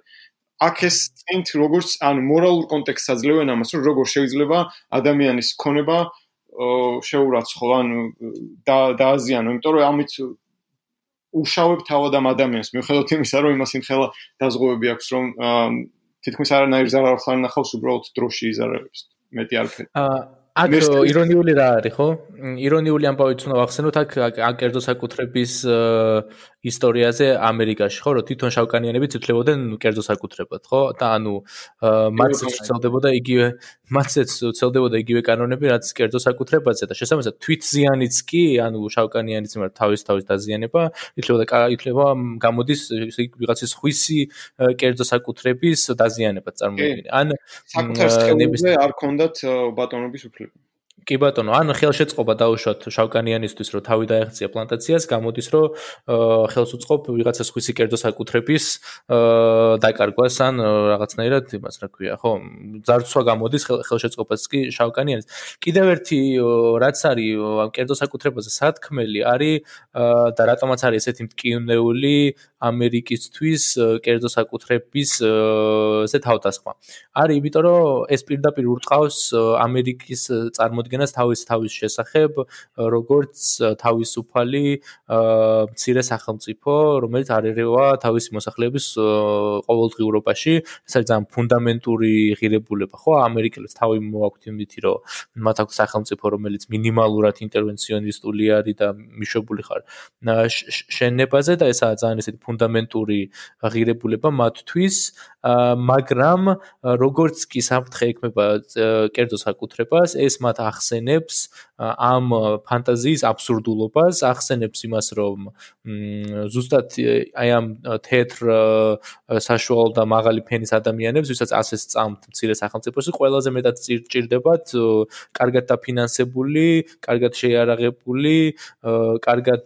აქ ეს წინთ როგორც ან მორალურ კონტექსტს აძლევენ ამას რომ როგორ შეიძლება ადამიანის ქონება შეურაცხო ან დააზიანო იმიტომ რომ ამით უშავებ თავად ამ ადამიანს. მიუხედავად იმისა რომ იმას იმხელა დაზღვევები აქვს რომ თითქმის არანაირ ზარალს არ ნახავს უბრალოდ დროში იზარალებს მეტი არაფერი. აა აქ ირონიული რა არის ხო? ირონიული ამბავიც უნდა ვახსენოთ აქ აკერძო საკუთრების ისტორიაზე ამერიკაში ხო, რომ თვითონ შავკანიანები ცდილობდნენ კერძო საკუთრებად, ხო? და ანუ მათც ცდილდებოდა იგივე მათც ცდილდებოდა იგივე კანონები, რაც კერძო საკუთრებაზე და შესაბამისად თვითზიანიც კი, ანუ შავკანიანის მიმართ თავის თავის დაზიანება, ითვლებოდა ითვლება გამოდის ვიღაცის ხვისი კერძო საკუთრების დაზიანება წარმოიდგინე. ან საკუთრების ხელზე არ ქონდათ ბატონობის უფლება. კი ბატონო, ან ხელშეწყობა დაუშვათ შავკანიანისთვის, რომ თავი დაეღწია პლანტაციას, გამოდის, რომ ხელს უწყობ ვიღაცას ხვისი კერძო საკუთრების დაკარგვას ან რაღაცნაირად იმას რა ქვია, ხო? ძარცვა გამოდის ხელშეწყობას კი შავკანიანის. კიდევ ერთი რაც არის ამ კერძო საკუთრებაზე სათქმელი არის და რატომაც არის ესეთი მტკივნეული ამერიკისთვის კერძო საკუთრების ესე თავდასხმა. არის იმიტომ, რომ ეს პირდაპირ ურტყავს ამერიკის წარმოდგენას თავის თავის შესახებ როგორც თავისუფალი მცირე სახელმწიფო, რომელიც არერევა თავისი მოსახლეობის ყოველდღიურობაში, ეს არის ძალიან ფუნდამენტური ღირებულება, ხო? ამერიკელებს თავი მოაქვთ იმითი, რომ მათ აქვს სახელმწიფო, რომელიც მინიმალურად ინტერვენციონისტული არის და მიშვებული ხარ შენებაზე და ესაა ძალიან ესეთი ფუნდამენტური ღირებულება მათთვის, მაგრამ როგორც კი საფრთხე ექმება კერძო საკუთრებას, ეს მათ ახს ახსენებს ამ ფანტაზიის აბსურდულობას, ახსენებს იმას, რომ ზუსტად აი ამ თეთრ საშუალო და მაღალი ფენის ადამიანებს, ვისაც ასე სწამთ მცირე სახელმწიფოში, ყველაზე მეტად ჭირდებათ კარგად დაფინანსებული, კარგად შეიარაღებული, კარგად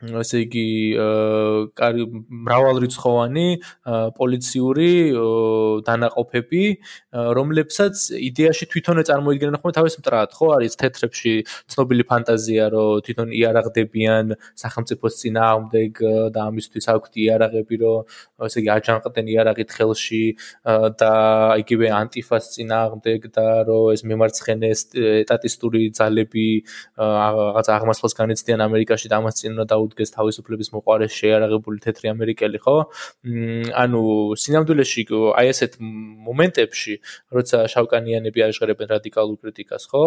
ესე იგი მრავალრიცხოვანი პოლიციური დანაყოფები, რომლებსაც იდეაში თვითონე წარმოიდგენენ. ხოლმე თავის მტრად, ხო, არის თეთრებში ცნობილი ფანტაზია, რომ თვითონ იარაღდებიან სახელმწიფოს წინააღმდეგ და ამისთვის აქვთ იარაღები, რომ ესე იგი აჯანყდნენ იარაღით ხელში და იგივე ანტიფას წინააღმდეგ და რომ ეს მემარცხენე ეტატისტური ძალები რაღაც აღმასლოს განიცდიან ამერიკაში და ამას წინ უნდა დაუდგეს თავისუფლების მოყარე შეარაღებული თეთრი ამერიკელი, ხო? ანუ სინამდვილეში აი ესეთ მომენტებში, როცა შავკანიანები აღშერებენ რადიკალურ კრიტიკას, ხო?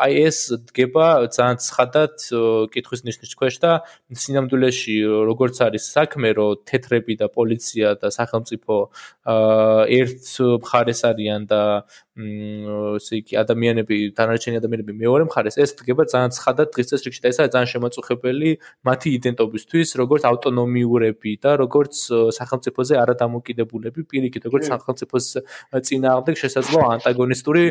აი ეს დგება ძალიან ცხადად კითხვის ნიშნის ქვეშ და სინამდვილეში როგორც არის საქმე, რომ თეთრები და პოლიცია და სახელმწიფო ერთ მხარეს არიან და ესე იგი ადამიანები დანარჩენი ადამიანები მეორე მხარეს ეს დგება ძალიან ცხადად დღის წესრიგში და ესაა ძალიან შემაწუხებელი მათი იდენტობისთვის როგორც ავტონომიურები და როგორც სახელმწიფოზე არადამოკიდებულები პირიქით როგორც სახელმწიფოს წინააღმდეგ შესაძლო ანტაგონისტური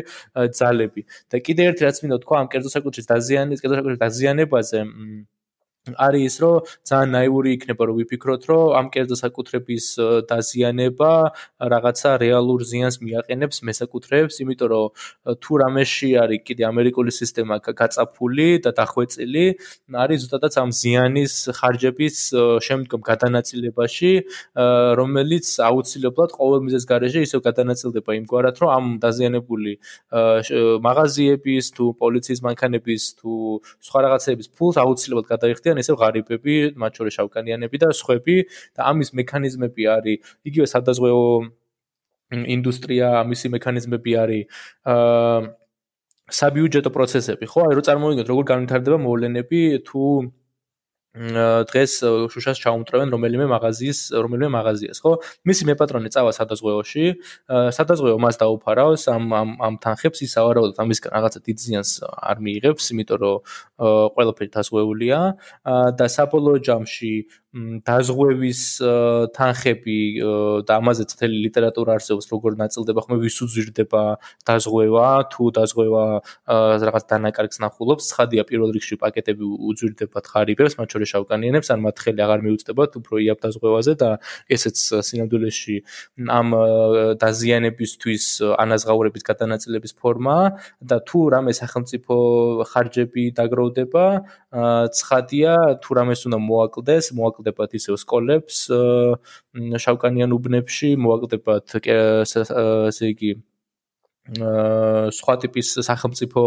ძალები. და კიდე ერთი რაც მინდა თქვა ამ კერძო საკუთრის დაზიანების კერძო საკუთრის დაზიანებაზე არის ის, რომ ძალიან ნაიური იქნება რომ ვიფიქროთ, რომ ამ კერძო საკუთრების დაზიანება რაღაცა რეალურ ზიანს მიაყენებს მესაკუთრეებს, იმიტომ რომ თუ რამეში არის კიდე ამერიკული სისტემა გაწაფული და დახვეწილი, არის ზუსტადაც ამ ზიანის ხარჯების შემდგომ გადანაწილებაში, რომელიც აუცილებლად ყოველ მიზეს გარეშე ისევ გადანაწილდება იმგვარად, რომ ამ დაზიანებული მაღაზიების თუ პოლიციის მანქანების თუ სხვა რაღაცების ფულს აუცილებლად გადაიხდიან არიან ესე ღარიბები, მათ შორის შავკანიანები და სხვები და ამის მექანიზმები არის იგივე სადაზღვეო ინდუსტრია, ამისი მექანიზმები არის აა საბიუჯეტო პროცესები, ხო? აი რო წარმოვიდგინოთ როგორ განვითარდება მოვლენები თუ დღეს შუშას ჩაუმტრევენ რომელიმე მაღაზიის რომელიმე მაღაზიას. ხო? მისი მეპატრონე წავა სადაზღვეოში სადაზღვეო მას დაუფარავს ამ ამ ამ თანხებს ის ავარავად ამისგან რაღაცა დიდ ზიანს არ მიიღებს იმიტომ რომ ყველაფერი დაზღვეულია და საბოლოო ჯამში დაზღვევის თანხები და ამაზე წითელი ლიტერატურა არსებობს როგორ ნაწილდება ხომ ვის უძირდება დაზღვევა თუ დაზღვევა რაღაც დანაკარგს ნახულობს ცხადია პირველ რიგში პაკეტები უძირდებათ ღარიბებს მათ შორის შავკანიანებს ან მათ ხელი აღარ მიუწდებათ უფრო იაფ დაზღვევაზე და ესეც სინამდვილეში ამ დაზიანებისთვის ანაზღაურების გადანაწილების ფორმა და თუ რამე სახელმწიფო ხარჯები დაგროვდება ცხადია თუ რამეს უნდა მოაკლდეს მოაკლდეს მოაკლდებათ ისევ სკოლებს შავკანიან უბნებში, მოაკლდებათ ესე იგი სხვა ტიპის სახელმწიფო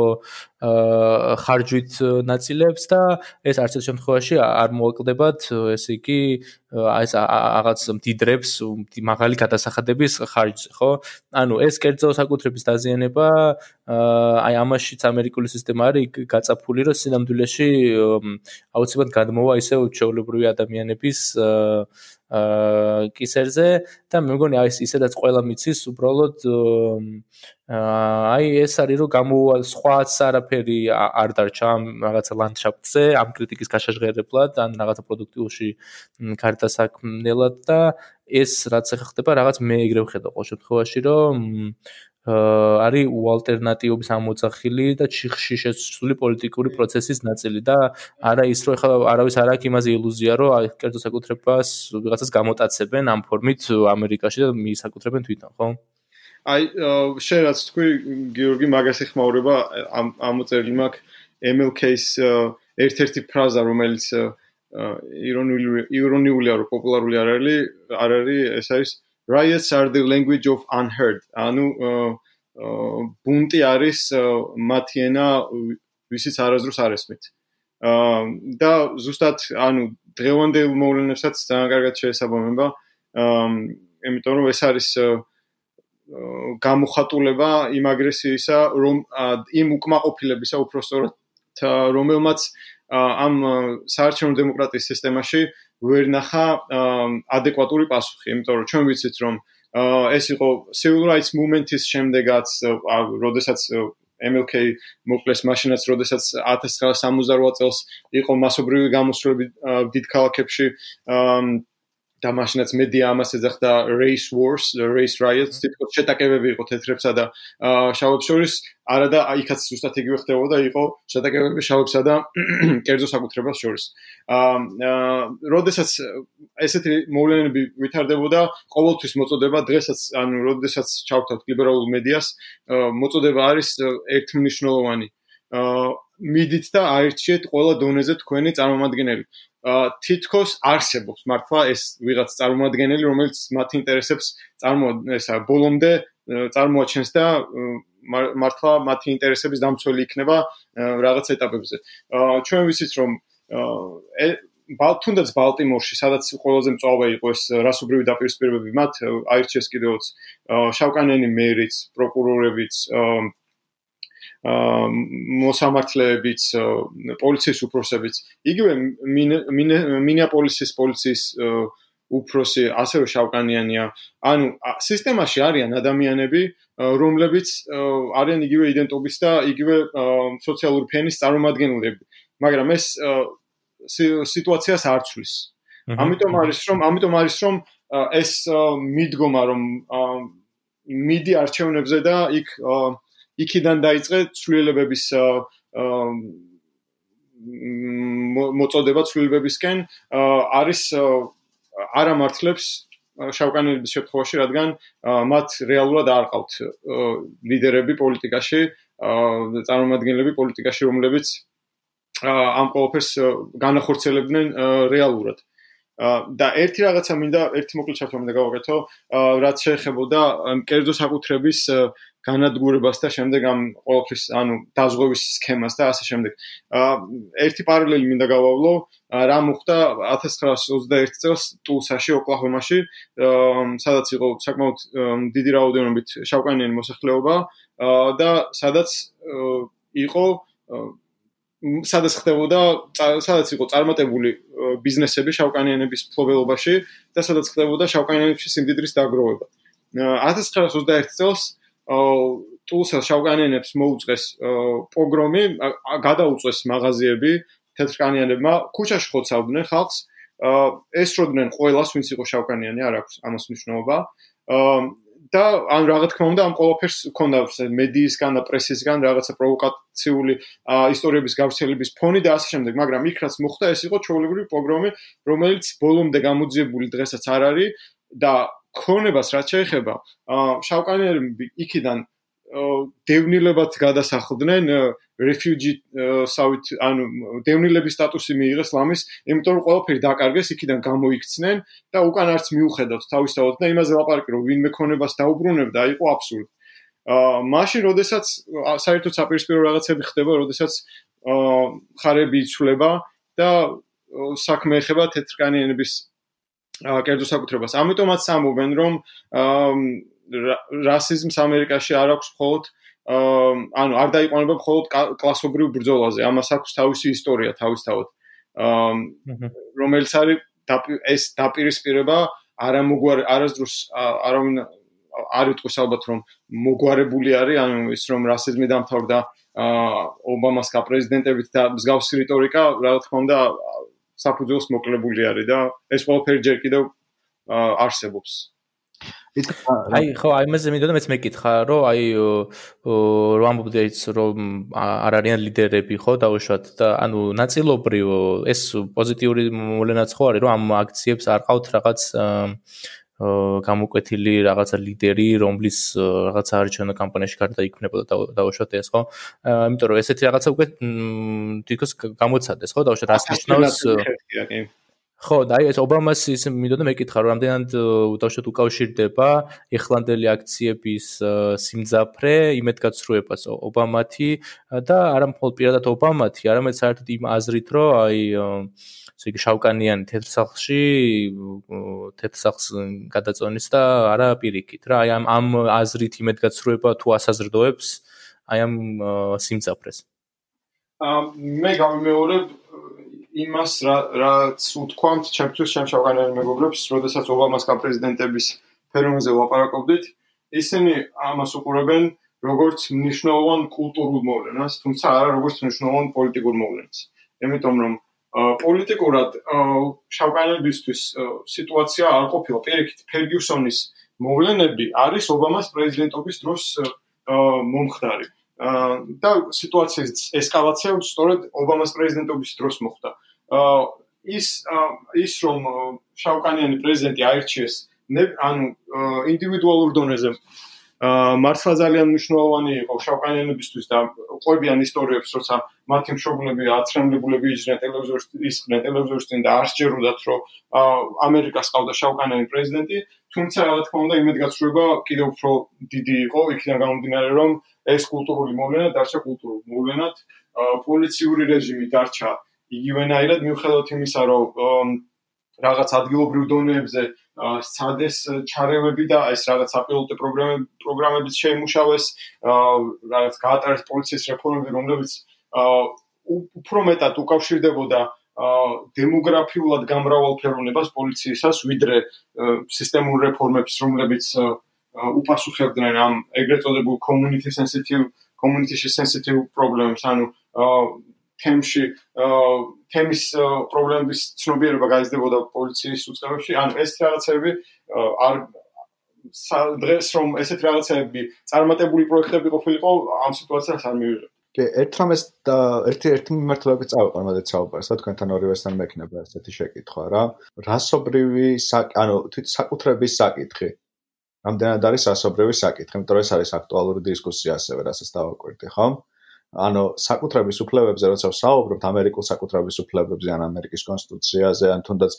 ხარჯვით ნაწილებს და ეს არც ერთ შემთხვევაში არ მოაკლდებათ ესე იგი ეს რაღაც დიდრებს მაღალი გადასახადების ხარჯზე ხო? ანუ ეს კერძო საკუთრების დაზიანება აი ამაშიც ამერიკული სისტემა არის გაწაფული რომ სინამდვილეში აუცილებლად გადმოვა ისე ჩეულებრივი ადამიანების აა კისერზე და მე მგონი აი ისედაც ყველა მიცის უბრალოდ აი ეს არის რომ გამოვა სხვაც არაფერი არ დარჩა ამ რაღაცა ლანდშაფტზე ამ კრიტიკის გაშაჟღერებლად ან რაღაცა პროდუქტიულში კარტასაქმნელად და ეს რაც ახლა ხდება რაღაც მე ეგრე ვხედავ ყოველ შემთხვევაში რომ არის უალტერნატიობის ამოძახილი და ჩიხში შესული პოლიტიკური პროცესის ნაწილი და არა ის რომ ახლა არავის არ აქვს იმაზე ილუზია რომ აი კერძო საკუთრებას ვიღაცას გამოტაცებენ ამ ფორმით ამერიკაში და მიისაკუთრებენ თვითონ ხო? აი შენ რაც თქვი გიორგი მაგას ეხმაურება ამ ამოწერილი მაქვს MLK-ს ერთ-ერთი ფრაზა რომელიც ირონიული ირონიულია რომ პოპულარული არ არის არ არის ეს არის riots are the language of unheard. ანუ ბუნტი არის მათი ენა ვისიც არასდროს არ ესმით. და ზუსტად ანუ დღევანდელ მოვლენებსაც ძალიან კარგად შეესაბამება. იმიტომ რომ ეს არის გამოხატულება იმ აგრესიისა, რომ იმ უკმაყოფილებისა უფრო სწორად რომელმაც ამ საარჩევნო დემოკრატიის სისტემაში ვერ ნახა ადეკვატური პასუხი, იმიტომ რომ ჩვენ ვიცით რომ ეს იყო civil rights movement-ის შემდეგაც, როდესაც MLK მოკლეს მაშინაც, როდესაც 1968 წელს იყო მასობრივი გამოსვლები დიდ ქალაქებში და მაშინაც მედია ამას ეძახდა race wars, race riots, თითქოს შეტაკებები იყო თეთრებსა და შავებს შორის, არა და აიქაც ზუსტად იგივე ხდებოდა, იყო შეტაკებები შავებსა და [clears throat] კერძო საკუთრებას შორის. აა, როდესაც ესეთი მოვლენები ვითარდებოდა, ყოველთვის მოწოდება დღესაც, ანუ როდესაც ჩავთავთ ლიბერალურ მედიას, მოწოდება არის ერთმნიშვნელოვანი. აა მიდით და აირჩიეთ ყველა დონეზე თქვენი წარმომადგენელი. თითქოს არსებობს მართლა ეს ვიღაც წარმოადგენელი რომელიც მათ ინტერესებს წარმო ესა ბოლომდე წარმოაჩენს და მართლა მათი ინტერესების დამცველი იქნება რაღაც ეტაპებზე. ჩვენ ვიცით რომ ბალთუნდაც ბალტიმორში სადაც ყველაზე მწვავე იყო ეს რასობრივი დაპირისპირებები მათ აირჩიეს კიდევაც შავკანიანი მერიც, პროკურორებიც მოსამართლეებიც, პოლიციის უფროსებიც, იგივე მინეაპოლისის პოლიციის უფროსი, ასევე შავკანიანია. ანუ სისტემაში არიან ადამიანები, რომლებიც არიან იგივე იდენტობის და იგივე სოციალური ფენის წარმომადგენლები, მაგრამ ეს სიტუაციას არ ცვლის. ამიტომ არის რომ, ამიტომ არის რომ ეს მიდგომა რომ მიდი არჩევნებზე და იქ იქიდან დაიწყე ცვლილებების მოწოდება ცვლილებებისკენ არის არამართლებს შავკანელების შემთხვევაში, რადგან მათ რეალურად არ ყავთ ლიდერები პოლიტიკაში, წარმომადგენლები პოლიტიკაში, რომლებიც ამ ყოველფერს განახორციელებდნენ რეალურად. და ერთი რაღაცა მინდა ერთი მოკლე ჩართვა მინდა გავაკეთო, რაც შეეხებოდა კერძო საკუთრების განადგურებას და შემდეგ ამ ყოველთვის ანუ დაზღვევის სქემას და ასე შემდეგ. აა ერთი პარალელი მინდა გავავლო, რა მოხდა 1921 წელს ტულსაში, ოკლაჰომაში, სადაც იყო საკმაოდ დიდი რაოდენობით შავკანიანი მოსახლეობა და სადაც იყო სადაც ხდებოდა სადაც იყო წარმატებული ბიზნესები შავკანიანების ფლობელობაში და სადაც ხდებოდა შავკანიანების სიმდიდრის დაგროვება. 1921 წელს ტულსა შავკანიანებს მოუწეს პოგრომი, გადაუწეს მაღაზიები თეთრკანიანებმა, ქუჩაში ხოცავდნენ ხალხს, ესროდნენ ყოველას, ვინც იყო შავკანიანი, არ აქვს ამას მნიშვნელობა. და ან რა თქმა უნდა ამ ყოველფერს ქონდა მედიისგან და პრესისგან რაღაცა პროვოკაციული ისტორიების გავრცელების ფონი და ასე შემდეგ, მაგრამ იქ რაც მოხდა, ეს იყო ჩაოლებრივი პოგრომი, რომელიც ბოლომდე გამოძიებული დღესაც არ არის და ქონებას რაც შეეხება შავკანიანები იქიდან დევნილებად გადასახლდნენ refugee სავით ანუ დევნილების სტატუსი მიიღეს ლამის იმიტომ რომ ყველაფერი დაკარგეს იქიდან გამოიქცნენ და უკან არც მიუხედავთ თავისთავად და იმაზე ლაპარაკი რომ ვინმე ქონებას დაუბრუნებდა იყო აბსურდი აა მაშინ როდესაც საერთოდ საპირისპირო რაღაცები ხდება როდესაც აა ხარები იცვლება და საქმე ეხება თეთრკანიანების კერძო საკუთრებას. ამიტომაც ამობენ, რომ რასიზმს ამერიკაში არ აქვს მხოლოდ ანუ არ დაიყვანება მხოლოდ კლასობრივ ბრძოლაზე. ამას აქვს თავისი ისტორია თავისთავად. რომელიც არის ეს დაპირისპირება არამოგვარ არასდროს არავინ არ იტყვის ალბათ რომ მოგვარებული არის ანუ ის რომ რასიზმი დამთავრდა ობამას კაპრეზიდენტებით და მსგავსი რიტორიკა რა თქმა უნდა საფუძველს მოკლებული არის და ეს ყველაფერი ჯერ კიდევ არსებობს. აი ხო აი მე ზემიდო და მეც მეკითხა რომ აი რომ ამბობდი ის რომ არ არიან ლიდერები ხო დაუშვათ და ანუ ნაწილობრივ ეს პოზიტიური მოვლენაც ხო არის რომ ამ აქციებს არ ყავთ რაღაც გამოკვეთილი რაღაცა ლიდერი, რომლის რაღაცა არჩევნო კამპანიაში გარდა იქნებოდა დაუშვათ ეს, ხო? ამიტომ რომ ესეთი რაღაცა უკვე თვითონ გამოცადეს, ხო? დაუშვათ რას ნიშნავს? ხო, და აი ეს ობამას ის მინდოდა მეკითხა, რომ რამდენად დაუშვათ უკავშირდება ეხლანდელი აქციების სიმძაფრე იმედგაცრუებას ობამათი და არა მხოლოდ პირადად ობამათი, არამედ საერთოდ იმ აზრით, რომ აი ესე იგი შავკანიანი თეთრ სახლში თეთრ სახლს გადაწონის და არა პირიქით რა აი ამ ამ აზრით იმედგაცრუება თუ ასაზრდოებს აი ამ სიმწაფრეს აა მე გამიმეორებ იმას რა რაც უთქვამთ ჩემთვის ჩემ შავკანიანი მეგობრებს როდესაც ობამას კაპრეზიდენტების ფერმაზე ვაპარაკობდით ისინი ამას უყურებენ როგორც მნიშვნელოვან კულტურულ მოვლენას თუმცა არა როგორც მნიშვნელოვან პოლიტიკურ მოვლენას. იმიტომ რომ პოლიტიკურად შავკანებისთვის სიტუაცია არ ყოფილა. პირიქით ფერგიუსონის მოვლენები არის ობამას პრეზიდენტობის დროს მომხდარი. და სიტუაციის ესკალაცია სწორედ ობამას პრეზიდენტობის დროს მოხდა. ის ის რომ შავკანიანი პრეზიდენტი აირჩიეს ანუ ინდივიდუალურ დონეზე მართლა ძალიან მნიშვნელოვანი იყო შავკანიანებისთვის და ყვებიან ისტორიებს, როცა მათი მშობლები აცრემლებულები იჯდნენ ტელევიზორს, ისხდნენ ტელევიზორს წინ და არ შეჯეროდათ, რომ ამერიკას ყავდა შავკანიანი პრეზიდენტი, თუმცა რა თქმა უნდა იმედგაცრუება კიდევ უფრო დიდი იყო, იქიდან გამომდინარე, რომ ეს კულტურული მოვლენა დარჩა კულტურულ მოვლენად, პოლიციური რეჟიმი დარჩა იგივენაირად. მიუხედავად იმისა, რომ რაღაც ადგილობრივ დონეებზე სცადეს ჩარევები და ეს რაღაც აპილოტე პროგრამები პროგრამებიც შეიმუშავეს, რაღაც გაატარეს პოლიციის რეფორმები, რომლებიც უფრო მეტად უკავშირდებოდა დემოგრაფიულად გამრავალფეროვნებას პოლიციისას, ვიდრე სისტემურ რეფორმებს, რომლებიც უპასუხებდნენ ამ ეგრეთ წოდებულ community sensitive community sensitive პრობლემებს, ანუ თემში თემის პრობლემების ცნობიერება გაიზრდებოდა პოლიციის უწყებებში. ან ეს რაღაცები არ დღეს რომ ესეთ რაღაცები წარმატებული პროექტები ყოფილიყო, ამ სიტუაციას არ მივიღებ. კი, ერთ-რამეს და ერთი-ერთი მიმართულებით წავიყვან, მოდეთ საუბარს, რა თქვენთან ორივესთან მექნება ესეთი შეკითხვა რა. რასობრივი ანუ თვით საკუთრების საკითხი. რამდენად არის რასობრივი საკითხი, იმიტომ რომ ეს არის აქტუალური დისკუსია ასევე, რასაც დავაკვირდი, ხო? ანუ საკუთრების უფლებებზე როცა ვსაუბრობთ ამერიკულ საკუთრების უფლებებზე ან ამერიკის კონსტიტუციაზე ან თუნდაც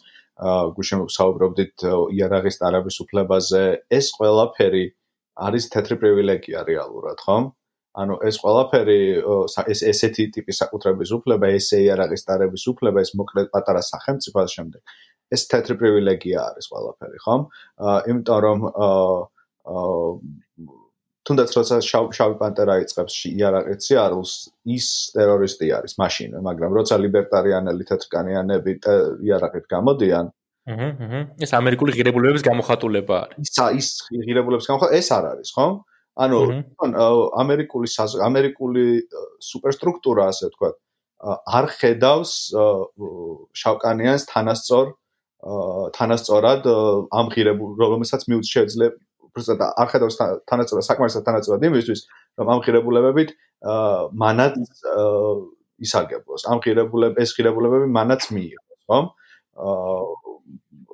გუშინ ვსაუბრობდით იარაღის დარების უფლებაზე ეს ყველაფერი არის თეთრი პრივილეგია რეალურად ხო ანუ ეს ყველაფერი ეს ესეთი ტიპის საკუთრების უფლება ესე იარაღის დარების უფლება ეს მოკლედ პატარა სახელმწიფო ამ შემდეგ ეს თეთრი პრივილეგია არის ყველაფერი ხო იმიტომ რომ აა თუნდაც როცა შავი პანტერა იწებს იარაღეცი არის ის ტერორისტი არის მაშინ მაგრამ როცა ლიბერტარიანელი თეთრკანიანები იარაღით გამოდიან აჰა აჰა ეს ამერიკული ღირებულებების გამოხატულება არის. ის ის ღირებულებების გამოხატულება ეს არ არის ხო? ანუ ამერიკული ამერიკული სუპერსტრუქტურა ასე ვთქვა არ ხედავს შავკანიანს თანასწორ თანასწორად ამ ღირებულ რომელსაც მიუც შეიძლება უბრალოდ არ ხედავს თანაწილ საკმარისად თანაწილად იმისთვის რომ ამ ღირებულებებით მანაც ისარგებლოს. ამ ღირებულებ ეს ღირებულებები მანაც მიიღოს ხო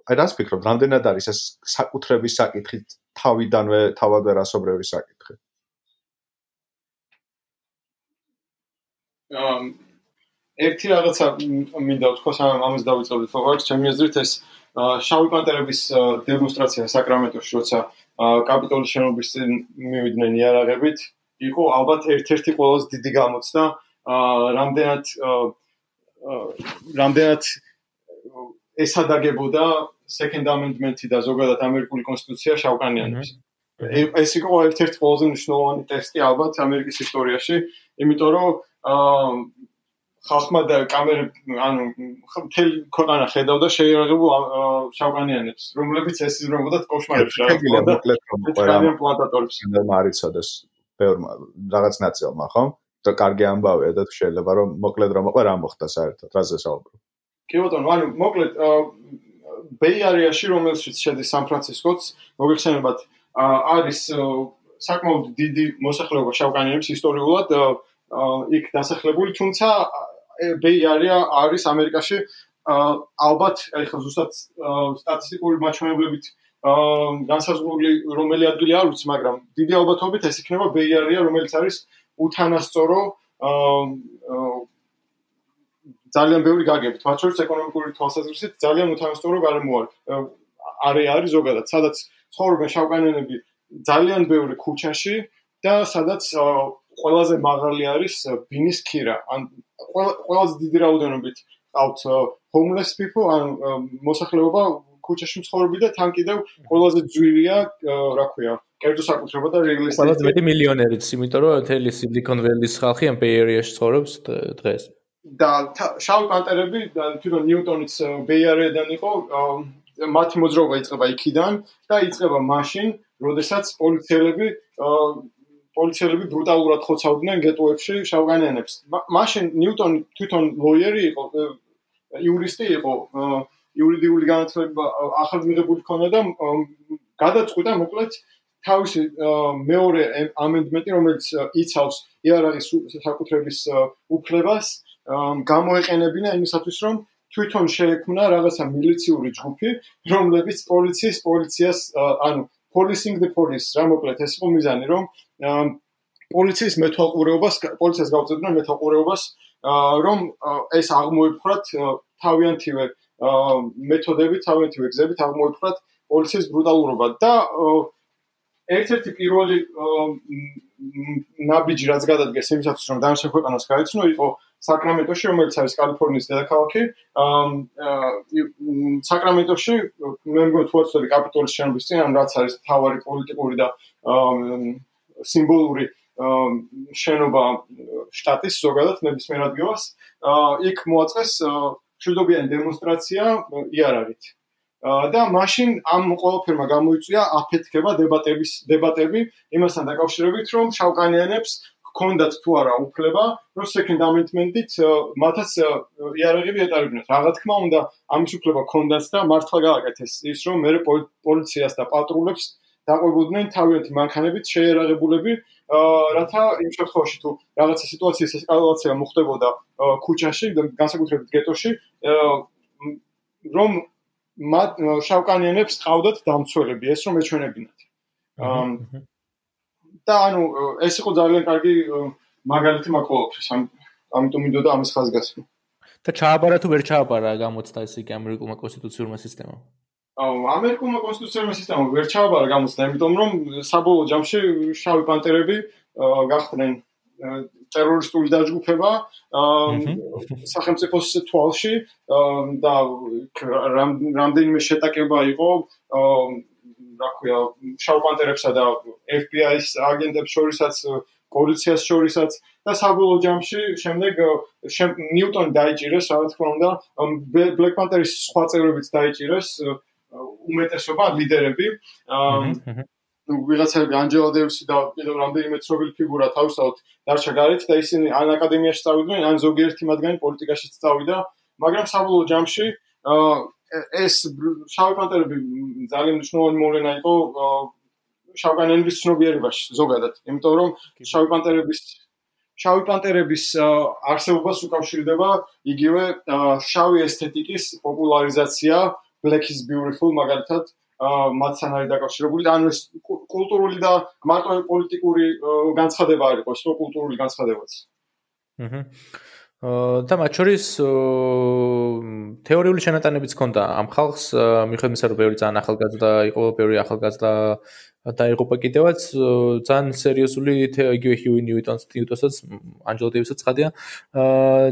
აი რას ფიქრობ? რამდენად არის ეს საკუთრების საკითხი თავიდანვე თავადვე რასობრევი საკითხი? ამ ერთი რაღაცა მინდა ვთქვა სამ ამას დავიწყებთ რა ჩემი აზრით ეს შავი პანტერების დემონსტრაცია საკრამენტოში როცა კაპიტოლის შენობის წინ მივიდნენ იარაღებით, იყო ალბათ ერთ-ერთი ყველაზე დიდი გამოცდა, რამდენად რამდენად ესადაგებოდა second amendment-ი და ზოგადად ამერიკული კონსტიტუცია შავკანიანებს. ეს იყო ერთ-ერთი ყველაზე მნიშვნელოვანი ტესტი ალბათ ამერიკის ისტორიაში, იმიტომ რომ ხალხმა და კამერები ანუ მთელი ქვეყანა ხედავდა შეიარაღებულ შავკანიანებს, რომლებიც ესიზრებოდა კოშმარებს რა. შეგიძლია მოკლედ ყველა პლანტატორებს მარიცოდეს ბევრმა რაღაც ნაწილმა, ხო? და კარგი ამბავია და შეიძლება რომ მოკლედ რომ მოყვა რა მოხდა საერთოდ, რაზე საუბრო. კი ბატონო, ანუ მოკლედ ბეიარიაში რომელშიც შედის სან-ფრანცისკოც, მოგეხსენებათ არის საკმაოდ დიდი მოსახლეობა შავკანიანებს ისტორიულად იქ დასახლებული, თუმცა ბეი area არის ამერიკაში ალბათ ეხლა ზუსტად სტატისტიკური მაჩვენებლებით განსაზღვრული რომელი ადგილი არ ვიცი, მაგრამ დიდი ალბათობით ეს იქნება ბეი area, რომელიც არის უთანასწორო ძალიან ბევრი გაგებით, მათ შორის ეკონომიკური თვალსაზრისით ძალიან უთანასწორო გარემო არის. არე არის ზოგადად, სადაც ცხოვრობენ შავკანიანები ძალიან ბევრი ქუჩაში და სადაც ყველაზე მაღალი არის ბინის ქირა. ან ყველაზე დიდი რაოდენობით ყავთ homeless people, ან მოსახლეობა ქუჩაში მცხოვრები და თან კიდევ ყველაზე ძვირია, რა ქვია, კერძო საკუთრება და რეალისტი. ყველაზე მეტი მილიონერიც, იმიტომ რომ მთელი Silicon Valley-ის ხალხი ამ Area-ში ცხოვრობს დღეს. და შავ პანტერები თვითონ ნიუტონის Area-დან იყო მათი მოძრაობა იწყება იქიდან და იწყება მაშინ, როდესაც პოლიციელები პოლიციელები ბრუტალურად ხოცავდნენ გეტოებში შავგანიანებს. მაშინ ნიუტონი თვითონ ლოიერი იყო იურისტი იყო იურიდიული განათლება ახალ მიღებული ქონა და გადაწყვიტა მოკლედ თავისი მეორე ამენდმენტი რომელიც იცავს იარაღის საკუთრების უფლებას გამოეყენებინა იმისათვის რომ თვითონ შეექმნა რაღაცა მილიციური ჯგუფი რომლებიც პოლიციის პოლიციას ანუ policing the police რა მოკლედ ეს იყო მიზანი რომ პოლიციის მეთვალყურეობას პოლიციას გაუწევდნენ მეთვალყურეობას რომ ეს აღმოიფხვრათ თავიანთივე მეთოდები თავიანთივე გზებით აღმოიფხვრათ პოლიციის ბრუტალურობა და ერთ-ერთი პირველი ნაბიჯი რაც გადადგეს იმისათვის რომ დამშე ქვეყანას გაეცნო იყო საკრამენტოში რომელიც არის კალიფორნიის დედაქალაქი. საკრამენტოში მე მგონი თუ ვაცდები კაპიტოლის შენობის წინ ან რაც არის თავარი პოლიტიკური და სიმბოლური შენობა შტატის ზოგადად ნებისმიერ ადგილას იქ მოაწყეს შედობიანი დემონსტრაცია იარაღით და მაშინ ამ ყველაფერმა გამოიწვია აფეთქება დებატების დებატები იმასთან დაკავშირებით რომ შავკანიანებს ჰქონდათ თუ არა უფლება რომ second amendment-ით მათაც იარაღები ეტარებინათ. რა თქმა უნდა, ამის უფლება ჰქონდათ და მართლა გააკეთეს ის რომ მე პოლიციას და პატრულებს დაყვებოდნენ თავიანთი მანქანებით შეერაღებულები, რათა იმ შემთხვევაში თუ რაღაცა სიტუაციის ესკალაცია მოხდებოდა ქუჩაში, განსაკუთრებით გეტოში, რომ შავკანიანებს ყავდათ დამცველები ეს რომ ეჩვენებინათ. და ანუ ეს იყო ძალიან კარგი მაგალითი მაკოლოფის ამ ამიტომ მინდოდა ამის ხაზგასმა. და ჩააბარა თუ ვერ ჩააბარა გამოცდა ეს იგი ამერიკულმა კონსტიტუციურმა სისტემამ. ამერიკულმა კონსტიტუციურმა სისტემამ ვერ ჩააბარა გამოცდა, იმიტომ რომ საბოლოო ჯამში შავი პანტერები გახდნენ ტერორისტული დაჯგუფება სახელმწიფოს თვალში და რამდენიმე შეტაკება იყო რა ქვია შავპანტერებსა და FBI-ს აგენტებს შორისაც პოლიციას შორისაც და საბოლოო ჯამში შემდეგ ნიუტონი დაიჭირეს რა თქმა უნდა ბლეკ პანტერის სხვა წევრებიც დაიჭირეს უმეტესობა ლიდერები. ვიღაცები ანჯელა დევისი და კიდევ რამდენიმე ცნობილი ფიგურა თავისთავად დარჩა გარეთ და ისინი ან აკადემიაში წავიდნენ, ან ზოგიერთი მათგანი პოლიტიკაში წავიდა, მაგრამ საბოლოო ჯამში ეს შავი პანტერები ძალიან მნიშვნელოვანი მოვლენა იყო შავკანიანების ცნობიერებაში ზოგადად, იმიტომ რომ შავი პანტერების შავი პანტერების არსებობას უკავშირდება იგივე შავი ესთეტიკის პოპულარიზაცია Black is beautiful მაგალითად მათთან არის დაკავშირებული და ანუ ეს კულტურული და მარტო პოლიტიკური განცხადება არის ყო, ეს კულტურული განცხადებაც. აჰა. და მათ შორის თეორიული შენატანებიც ჰქონდა ამ ხალხს, მიხედვით იმისა, რომ ბევრი ძალიან ახალგაზრდა იყო, ბევრი ახალგაზრდა დაიღუპა კიდევაც ძალიან სერიოზული იგივე ჰიუი ნიუტონს ნიუტონსაც ანჯელო დევისაც ხადია.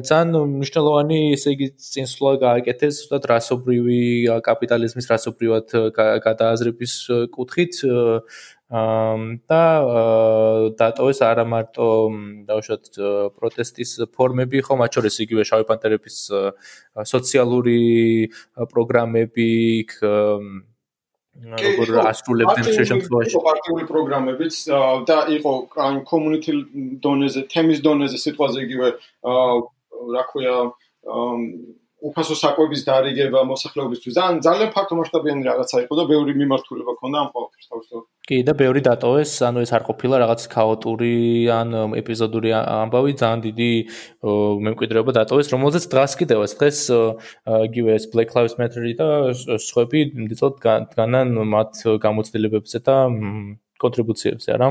ძალიან მნიშვნელოვანი ესე იგი წინსვლა გააკეთეს ზუსტად რასობრივი კაპიტალიზმის რასობრივად გადააზრების კუთხით და დატოვეს არა მარტო დავუშვათ პროტესტის ფორმები, ხო მათ შორის იგივე შავი პანტერების სოციალური პროგრამები, იქ როგორ ასრულებდნენ შე შემთხვევაში პარტიული პროგრამებიც და იყო ან community დონეზე, თემის დონეზე სიტყვაზე იგივე რა ქვია უფასო საკვების დარიგება მოსახლეობისთვის. ან ძალიან ფაქტო მასშტაბიანი რაღაცა იყო და ბევრი მიმართულება ქონდა ამ ყოველთვის თავისთავად. კი და ბევრი დატოვეს, ანუ ეს არ ყოფილა რაღაც ქაოტური ან ეპიზოდური ამბავი, ძალიან დიდი მემკვიდრეობა დატოვეს, რომელზეც დღეს კიდევაც დღეს იგივე ეს Black Lives Matter და სხვები დიდწოდ განან მათ გამოცდილებებზე და კონტრიბუციებზე, არა?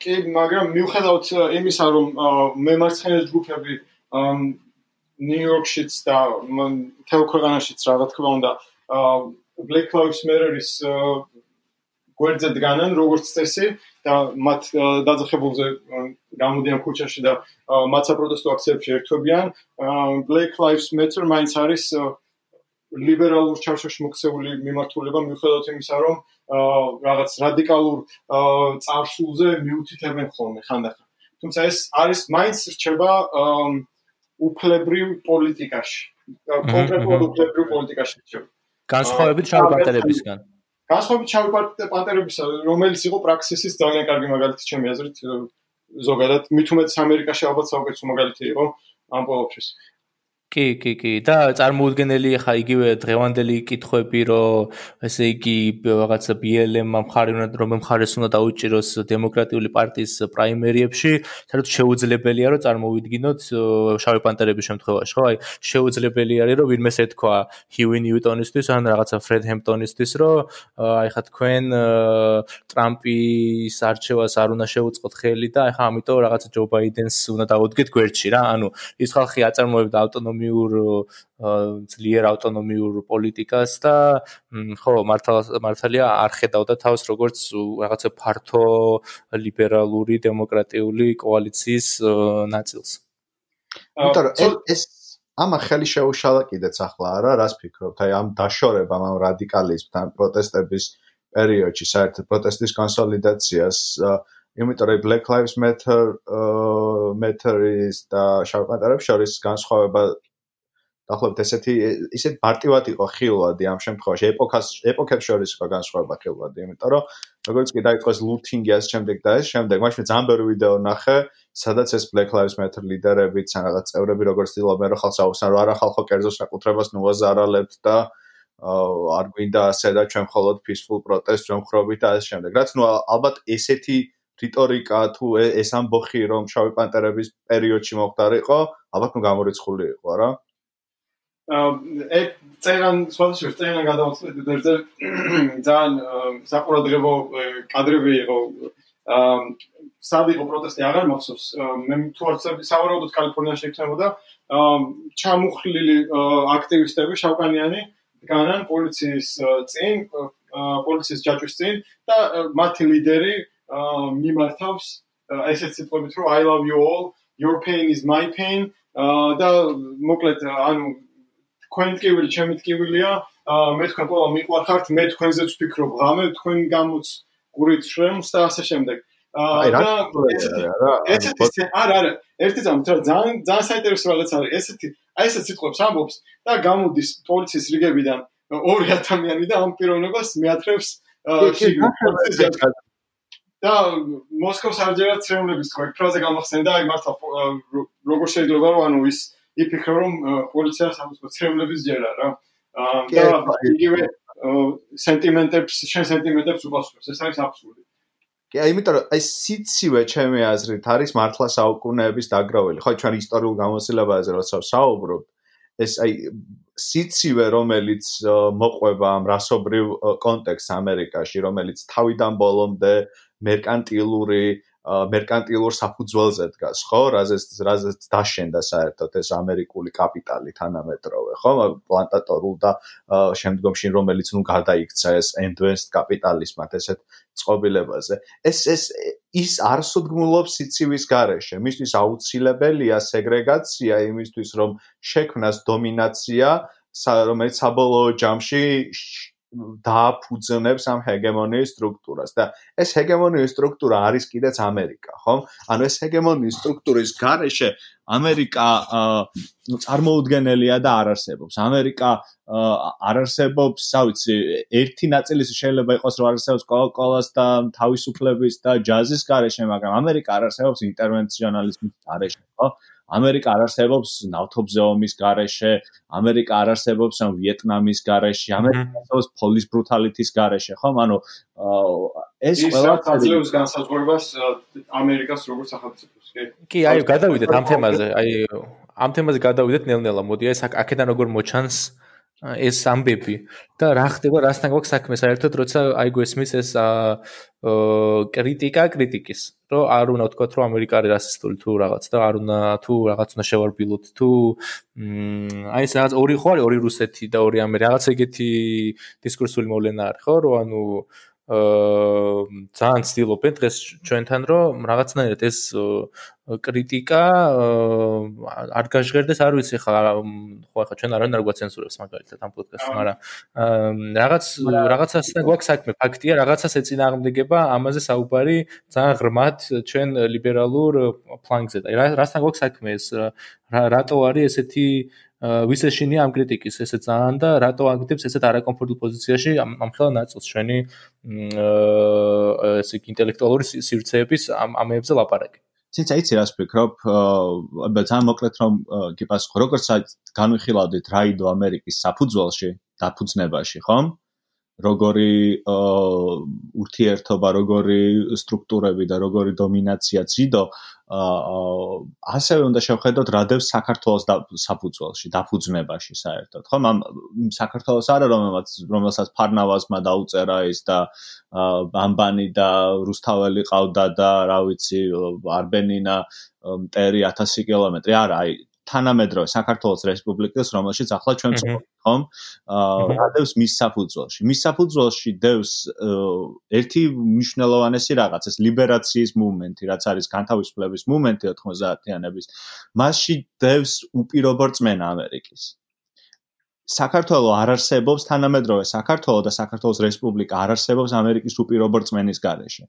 კი, მაგრამ მიუხედავად იმისა, რომ მემარცხენე ჯგუფები ნიუ-იორკშიც და თელ ქვეყანაშიც რა თქმა უნდა Black Lives Matter-ის გვერდზე დგანან როგორც წესი და მათ დაძახებულზე გამოდიან ქუჩაში და მათ საპროტესტო აქციებში ერთვებიან Black Lives Matter მაინც არის ლიბერალურ ჩარჩოში მოქცეული მიმართულება. მიუხედავად იმისა რომ რაღაც რადიკალურ წარსულზე მიუთითებენ ხოლმე ხანდახან. თუმცა ეს არის მაინც რჩება უფლებრივ პოლიტიკაში. კონკრეტულად უფლებრივ პოლიტიკაში რჩება. განსხვავებით შავი პანტერებისგან. განსხვავებით შავი პანტერების, რომელიც იყო პრაქსისის ძალიან კარგი მაგალითი ჩემი აზრით ზოგადად, მით უმეტეს ამერიკაში ალბათ საუკეთესო მაგალითი იყო ამ ყოველთვის. კი, კი, კი. და წარმოუდგენელი ხა იგივე დღევანდელი კითხვები, რომ ესე იგი რაღაცა BLM-მა მხარი უნდა რომ მხარეს უნდა დაუჭიროს დემოკრატიული პარტიის პრაიმერიებში, საერთოდ შეუძლებელია რომ წარმოვიდგინოთ შავი პანტერების შემთხვევაში, ხო? აი, შეუძლებელი არის რომ ვინმეს ეთქვა ჰიუი ნიუტონისთვის ან რაღაცა ფრედ ჰემპტონისთვის, რომ აი ხა თქვენ ტრამპის არჩევას არ უნდა შეუწყოთ ხელი და აი ხა ამიტომ რაღაცა ჯო ბაიდენს უნდა დაუდგეთ გვერდში რა. ანუ ის ხალხი აწარმოებდა ავტონომიურ ავტონომიურ ძლიერ ავტონომიურ პოლიტიკას და ხო მართალია არ ხედავდა თავს როგორც რაღაცა ფართო ლიბერალური დემოკრატიული კოალიციის ნაწილს. იმიტომ რომ ეს ამა ხელი შეუშალა კიდეც ახლა არა რას ფიქრობთ აი ამ დაშორებამ ამ რადიკალიზმთან პროტესტების პერიოდში საერთოდ პროტესტის კონსოლიდაციას იმიტომ რომ Black Lives Matter Matter-ის და შავკანტარებს შორის განსხვავება დაახლოებით ესეთი ისეთ მარტივად იყო ხილვადი ამ შემთხვევაში ეპოქას ეპოქებს შორის იყო განსხვავება ხილვადი იმიტომ რომ როგორც კი დაიწყოს ლუთინგი ამ შემდეგ და ეს შემდეგ მაშინ ძალიან ბევრი ვიდეო ნახე სადაც ეს Black Lives Matter ლიდერები თან რაღაც წევრები როგორც ცდილობენ რომ ხალხს აუხსნან რომ არა ხალხო კერძო საკუთრებას ნუაზარალებთ და არ გვინდა ასე და ჩვენ მხოლოდ peaceful protest რომ ხრობით და ეს შემდეგ. რაც ნუ ალბათ ესეთი რიტორიკა თუ ეს ამბოხი რომ შავი პანტერების პერიოდში მოხდარიყო ალბათ ნუ გამორიცხული იყო რა ე წერან სხვადასხვა წერან გადავწყვეტი დერზე ძალიან საყურადღებო კადრები იყო. სად იყო პროტესტი? აღარ მახსოვს. მე თუ არ სავარაუდოდ კალიფორნიაში იქნებოდა ჩამუხლილი აქტივისტები შავკანიანი განან პოლიციის წინ პოლიციის ჯაჭვის წინ და მათი ლიდერი მიმართავს ესეთ სიტყვებით რომ I love you all your pain is my pain და მოკლედ ანუ თქვენ ტკივილი, ჩემი ტკივილია, მე თქვენ ყველა მიყვარხართ, მე თქვენზეც ვფიქრობ, ღამე თქვენ გამოც გურით შრემს და ასე შემდეგ. აი რა ესეთი არა არა ერთი ძამ თორე ძალიან ძალიან საინტერესო რაღაც არის. ესეთი აი ესეთ სიტყვებს ამბობს და გამოდის პოლიციის რიგებიდან ორი ადამიანი და ამ პიროვნებას მეათრევს და მოსკოვს არჯერად ცრემლების თქვა ფრაზე გამახსენდა აი მართლა როგორ შეიძლება რომ ანუ ის იფიქრა რომ პოლიცია სამწუხაროდ ცრემლების ჯერა რა და იგივე სენტიმენტებს შენ სენტიმენტებს უპასუხებს. ეს არის აბსურდი. კი აი იმიტომ რომ აი სიცივე ჩემი აზრით არის მართლა საუკუნეების დაგროველი ხო ჩვენ ისტორიულ გამოცდილებაზე როცა საუბრობ ეს აი სიცივე რომელიც მოყვება ამ რასობრივ კონტექსტს ამერიკაში რომელიც თავიდან ბოლომდე მერკანტილური მერკანტილურ საფუძველზე დგას, ხო? რაზეც რაზეც დაშენდა საერთოდ ეს ამერიკული კაპიტალი თანამედროვე, ხო? პლანტატორულ და შემდგომში რომელიც ნუ გადაიქცა ეს end-to-end კაპიტალიზმად ესეთ წყობილებაზე. ეს ეს ის არსუდგმულობს სიცივის გარეშე. მისთვის აუცილებელია სეგრეგაცია იმისთვის, რომ შექმნას დომინაცია, რომელიც საბოლოო ჯამში დააფუძნებს ამ ჰეგემონიის სტრუქტურას და ეს ჰეგემონიის სტრუქტურა არის კიდეც ამერიკა, ხო? ანუ ეს ჰეგემონიის სტრუქტურის გარეშე ამერიკა ნუ წარმოუდგენელია და არ არსებობს. ამერიკა არ არსებობს, ავიცი, ერთი ნაწილი შეიძლება იყოს რომ არ არსებობს კოკა-კოლას და თავისუფლების და ჯაზის გარეშე, მაგრამ ამერიკა არ არსებობს ინტერვენციონალიზმის გარეშე, ხო? ამერიკა არ არსებობს ნავთობზე ომის გარეშე, ამერიკა არ არსებობს ამ ვიეტნამის გარეშე, ამერიკა არსებობს police brutality-ის გარეშე, ხო? ანუ ეს ყველა აძლევს განსაზღვრებას ამერიკას როგორც სახელმწიფოს, კი? კი, აი გადავიდეთ ამ თემაზე, აი ამ თემაზე გადავიდეთ ნელ-ნელა. მოდი აი აქედან როგორ მოჩანს ეს ამბები. და რა ხდება რასთან გვაქვს საქმე? საერთოდ როცა აი გვესმის ეს კრიტიკა კრიტიკის რომ არ უნდა თქვა რომ ამერიკა არის რასისტული თუ რაღაც და არ უნდა თუ რაღაც უნდა შევარბილოთ თუ აი ეს რაღაც ორი ხო არის? ორი რუსეთი და ორი ამერიკა რაღაც ეგეთი დისკურსული მოვლენა არის ხო? რომ ანუ აა ძალიან ცდილობენ დღეს ჩვენთან რომ რაღაცნაირად ეს კრიტიკა არ გაჟღერდეს, არ ვიცი ხა ხო ხა ჩვენ არ უნდა როგორ ცენზურებს მაგალითად ამ პოდკასტს, მაგრამ რაღაც რაღაცასთან გვაქვს საქმე, ფაქტია, რაღაცას ეწინააღმდეგება ამაზე საუბარი ძალიან ღრმად ჩვენ ლიბერალურ ფლანგზე და რასთან გვაქვს საქმე ეს რატო არის ესეთი ვისეშინი ამ კრიტიკის ესე ძალიან და რატო აგდებს ესეთ არაკომფორტულ პოზიციაში ამ ხელა ნაწილს ჩვენი ესე ინტელექტუალური სივრცეების ამ ამებზე ლაპარაკი თუმცა იცი რას ვფიქრობ? აა ძალიან მოკლედ რომ გიპასუხო, როგორც განვიხილავდით რაიდო ამერიკის საფუძველში, დაფუძნებაში, ხომ? როგორი ურთიერთობა, როგორი სტრუქტურები და როგორი დომინაცია ძიდო ასევე უნდა შევხედოთ რადევს საქართველოს საფუძველში, დაფუძნებაში საერთოდ. ხო, ამ საქართველოს არა რომელსაც რომელსაც ფარნავაზმა დაუწერა ის და ამბანი და რუსთაველი ყავდა და რა ვიცი, არბენინა მტერი 1000 კილომეტრი. არა, აი თანამედროვე საქართველოს რესპუბლიკის, რომელშიც ახლა ჩვენ ცხოვრობთ, ხომ? აა დევს მის საფუძველში. მის საფუძველში დევს ერთი მნიშვნელოვანესი რაღაც, ეს ლიბერაციის მუვმენტი, რაც არის განთავისუფლების მუვმენტი 90-იანების. მასში დევს უპირობო რწმენა ამერიკის. საქართველოს არ არსებობს თანამედროვე საქართველოს და საქართველოს რესპუბლიკა არ არსებობს ამერიკის უპირობო რწმენის გარეშე.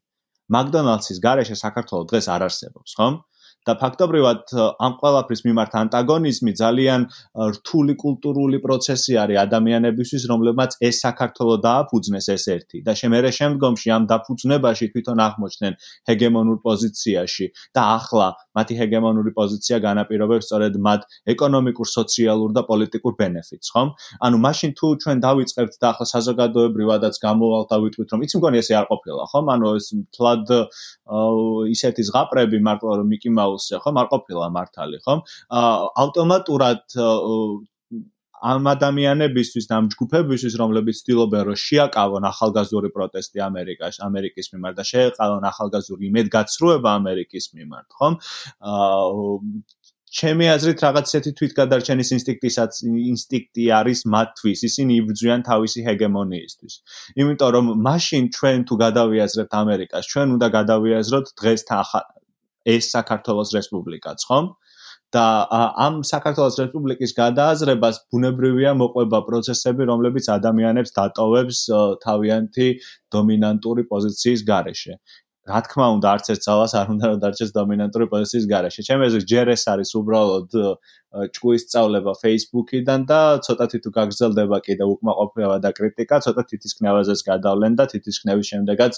მაკდონალდსის გარეშე საქართველოს დღეს არ არსებობს, ხომ? და ფაქტობრივად ამ ყველაფრის მიმართ ანტაგონიზმი ძალიან რთული კულტურული პროცესი არის ადამიანებისთვის, რომლებმაც ეს საქართველოს დააფუძნეს ეს ერთი და შემერე შემდგომში ამ დაფუძნებაში თვითონ აღმოჩნდნენ ჰეგემონურ პოზიციაში და ახლა მათი ჰეგემონური პოზიცია განაპირობებს სწორედ მათ ეკონომიკურ, სოციალურ და პოლიტიკურ ბენეფიტს, ხომ? ანუ მაშინ თუ ჩვენ დავიწყებთ და ახლა საზოგადოებრივადაც გამოვალთ და ვიტყვით რომ იცი მგონი ესე არ ყოფილა, ხომ? ანუ ეს თლად ისეთი ზღაპრები მარტო რომ მიკი მაუს ჰაუსზე ხომ არ ყოფილა მართალი ხომ ავტომატურად ამ ადამიანებისთვის და ამ ჯგუფებისთვის რომლებიც ცდილობენ რომ შეაკავონ ახალგაზრდული პროტესტი ამერიკაში ამერიკის მიმართ და შეეყალონ ახალგაზრდული იმედგაცრუება ამერიკის მიმართ ხომ ჩემი აზრით რაღაც ისეთი თვითგადარჩენის ინსტინქტისაც ინსტინქტი არის მათთვის ისინი იბრძვიან თავისი ჰეგემონიისთვის. იმიტომ რომ მაშინ ჩვენ თუ გადავიაზრებთ ამერიკას ჩვენ უნდა გადავიაზროთ დღეს ეს საქართველოს რესპუბლიკაც, ხომ? და ამ საქართველოს რესპუბლიკის გადააზრებას ბუნებრივია მოყვება პროცესები, რომლებიც ადამიანებს დატოვებს თავიანთი დომინანტური პოზიციის გარეშე. რა თქმა უნდა, არც ერთ ძალას არ უნდა დარჩეს დომინანტური პოზიციის გარეშე. ჩემი აზრით, ჯერ ეს არის უბრალოდ ჭკუის სწავლება Facebook-იდან და ცოტათი თუ გაგრძელდება კიდე უკმაყოფილება და კრიტიკა, ცოტა თითისკნევაზეს გადავლენ და თითისკნევის შემდეგაც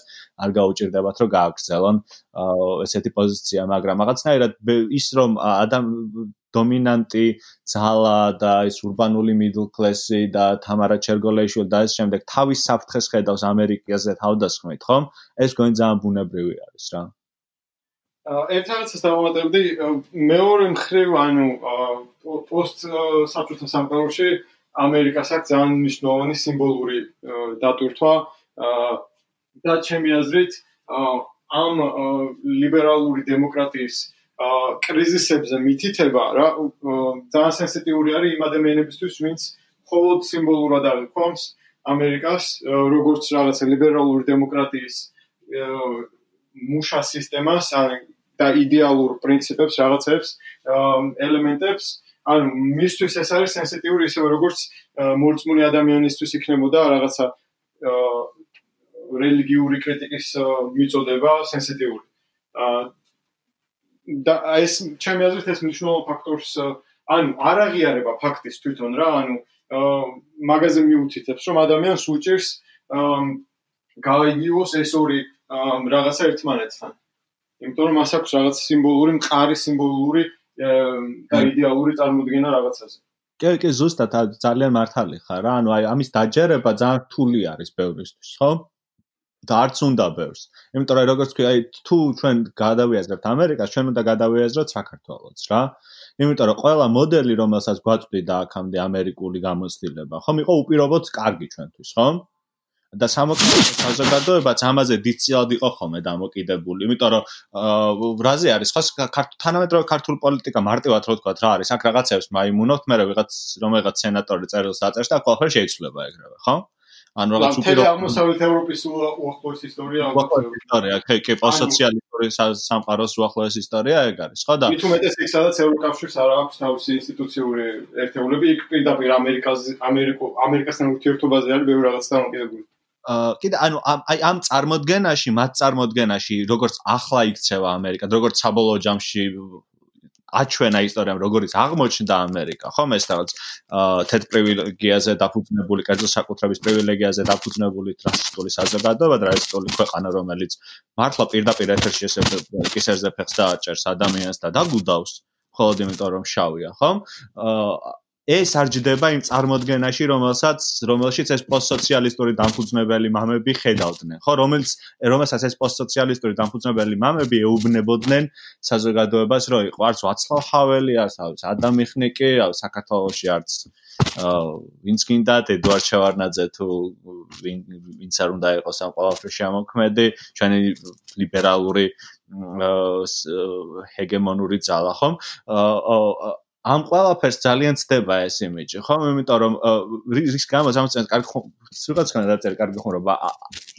არ გაუჭirdებათ რომ გააგრძელონ ესეთი პოზიცია, მაგრამ რაღაცნაირად ის რომ ადამ დომინანტი ძალა და ეს урბანული middle class-ი და თამარა ჩერგოლეიშვილი და ეს შემდეგ თავის საფრთხეს ხედავს ამერიკაზე თავდასხმით, ხომ? ეს გონი ძალიან ბუნებრივი არის რა. ერთადერთს დავამატებდი მეორე მხრივ ანუ პოსტ საბჭოთა სამყაროში ამერიკას აქვს ძალიან მნიშვნელოვანი სიმბოლური დატვირთვა და ჩემი აზრით ამ ლიბერალური დემოკრატიის კრიზისებზე მითითება რა ძალიან სენსიტიური არის იმ ადამიანებისთვის ვინც მხოლოდ სიმბოლურად აღიქვამს ამერიკას როგორც რაღაც ლიბერალური დემოკრატიის მუშა სისტემას და იდეალურ პრინციპებს რაღაცებს ელემენტებს. ანუ მისთვის ეს არის სენსიტიური ისე როგორც მორწმუნე ადამიანისთვის იქნებოდა რაღაცა რელიგიური კრიტიკის მიწოდება სენსიტიური და ეს ჩემი აზრით ეს მნიშვნელოვან ფაქტორს ანუ არ აღიარება ფაქტის თვითონ რა ანუ მაგაზე მიუთითებს რომ ადამიანს უჭირს გაიგიოს ეს ორი რაღაცა ერთმანეთთან იმიტომ რომ მას აქვს რაღაც სიმბოლური, მყარი სიმბოლური და იდეალური წარმოდგენა რაღაცაზე. კი, კი, ზუსტად ძალიან მართალი ხარ რა. ანუ აი ამის დაჯერება ძალიან რთული არის ბევრისთვის, ხო? და არც უნდა ბევრს. იმიტომ რომ როგორც თქვი, აი თუ ჩვენ გადავიაზრებთ ამერიკას, ჩვენ უნდა გადავიაზროთ საქართველოს რა. იმიტომ რომ ყველა მოდელი, რომელსაც გვაწვდი და აქამდე ამერიკული გამოცდილება, ხომ იყო უპირობოდ კარგი ჩვენთვის, ხო? და სამოქმედო საზოგადოებაც ამაზე დიდწილად იყო ხოლმე დამოკიდებული, იმიტომ რომ რაზე არის ხო თანამედროვე ქართული პოლიტიკა მარტივად რო თქვა რა არის, აქ რაღაცებს მაიმუნოთ, მე რაღაც რომელიღაც სენატორი წერილს აწერს და ყველაფერი შეიძლება ეგრევე, ხო? ან რაღაც უპირო აღმოსავლეთ ევროპის უახლოეს ისტორია უახლოეს ისტორია. კი კი პოსტსოციალისტური სამყაროს უახლოეს ისტორია ეგ არის ხო და მით უმეტეს იქ სადაც ევროკავშირს არ აქვს თავისი ინსტიტუციური ერთეულები იქ პირდაპირ ამერიკაზე ამერიკო ამერიკასთან ურთიერთობაზე არის ბევრი რაღაც დამოკიდებული კიდე ანუ აი ამ წარმოდგენაში, მათ წარმოდგენაში, როგორც ახლა იქცევა ამერიკა, როგორც საბოლოო ჯამში აჩვენა ისტორიამ როგორიც აღმოჩნდა ამერიკა ხომ ეს რაღაც თეთ პრივილეგიაზე დაფუძნებული კერძო საკუთრების პრივილეგიაზე დაფუძნებული ტრანსპორტული საზოგადოება და რასტული ქვეყანა რომელიც მართლა პირდაპირ ეთერში ესე კისერზე ფეხს დააჭერს ადამიანს და დაგუდავს მხოლოდ იმიტომ რომ შავია ხომ ეს არ ჯდება იმ წარმოდგენაში, რომელსაც რომელშიც ეს პოსტსოციალისტური დამფუძნებელი მამები ხედავდნენ, ხო, რომელიც რომელსაც ეს პოსტსოციალისტური დამფუძნებელი მამები ეუბნებოდნენ საზოგადოებას, რომ იყო არც ვაცლავ ჰაველი, არც ადამი ხნიკი, საქართველოსი არც ვინც გინდა ედუარ ჩავარნაძე თუ ვინც არ უნდა იყოს ამ ყველაფერში ამოქმედი, ჩვენი ლიბერალური ჰეგემონური ძალა, ხომ? ამ ყველაფერს ძალიან ცდება ეს იმიჯი, ხო? იმიტომ რომ რის გამო ამოცენ კარგი ხო, სულაც ხან დაწერ კარგი ხო, რომ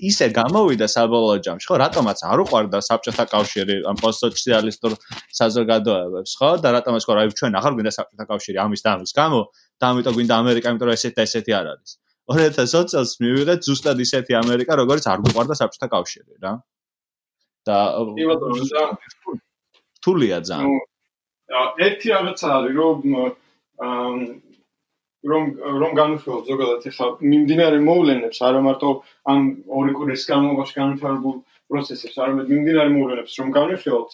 ისე გამოვიდა საბოლოო ჯამში, ხო? რატომაც არ უყარდა საბჭოთა კავშირი ამ პოსტსოციალისტურ საზოგადოებებს, ხო? და რატომაც ხო, აი ჩვენ აღარ გვინდა საბჭოთა კავშირი ამის და ამის გამო, და ამიტომ გვინდა ამერიკა, იმიტომ რომ ესეთი და ესეთი არ არის. 2020 წელს მივიღეთ ზუსტად ისეთი ამერიკა, როგორც არ გვყარდა საბჭოთა კავშირი, რა. და კი ბატონო, და თულია ძალიან. ერთი რაღაცა არის რომ რომ რომ განვიხილოთ ზოგადად ეხლა მიმდინარე მოვლენებს არა მარტო ამ ორი კვირის განმავლობაში განვითარებულ პროცესებს არამედ მიმდინარე მოვლენებს რომ განვიხილოთ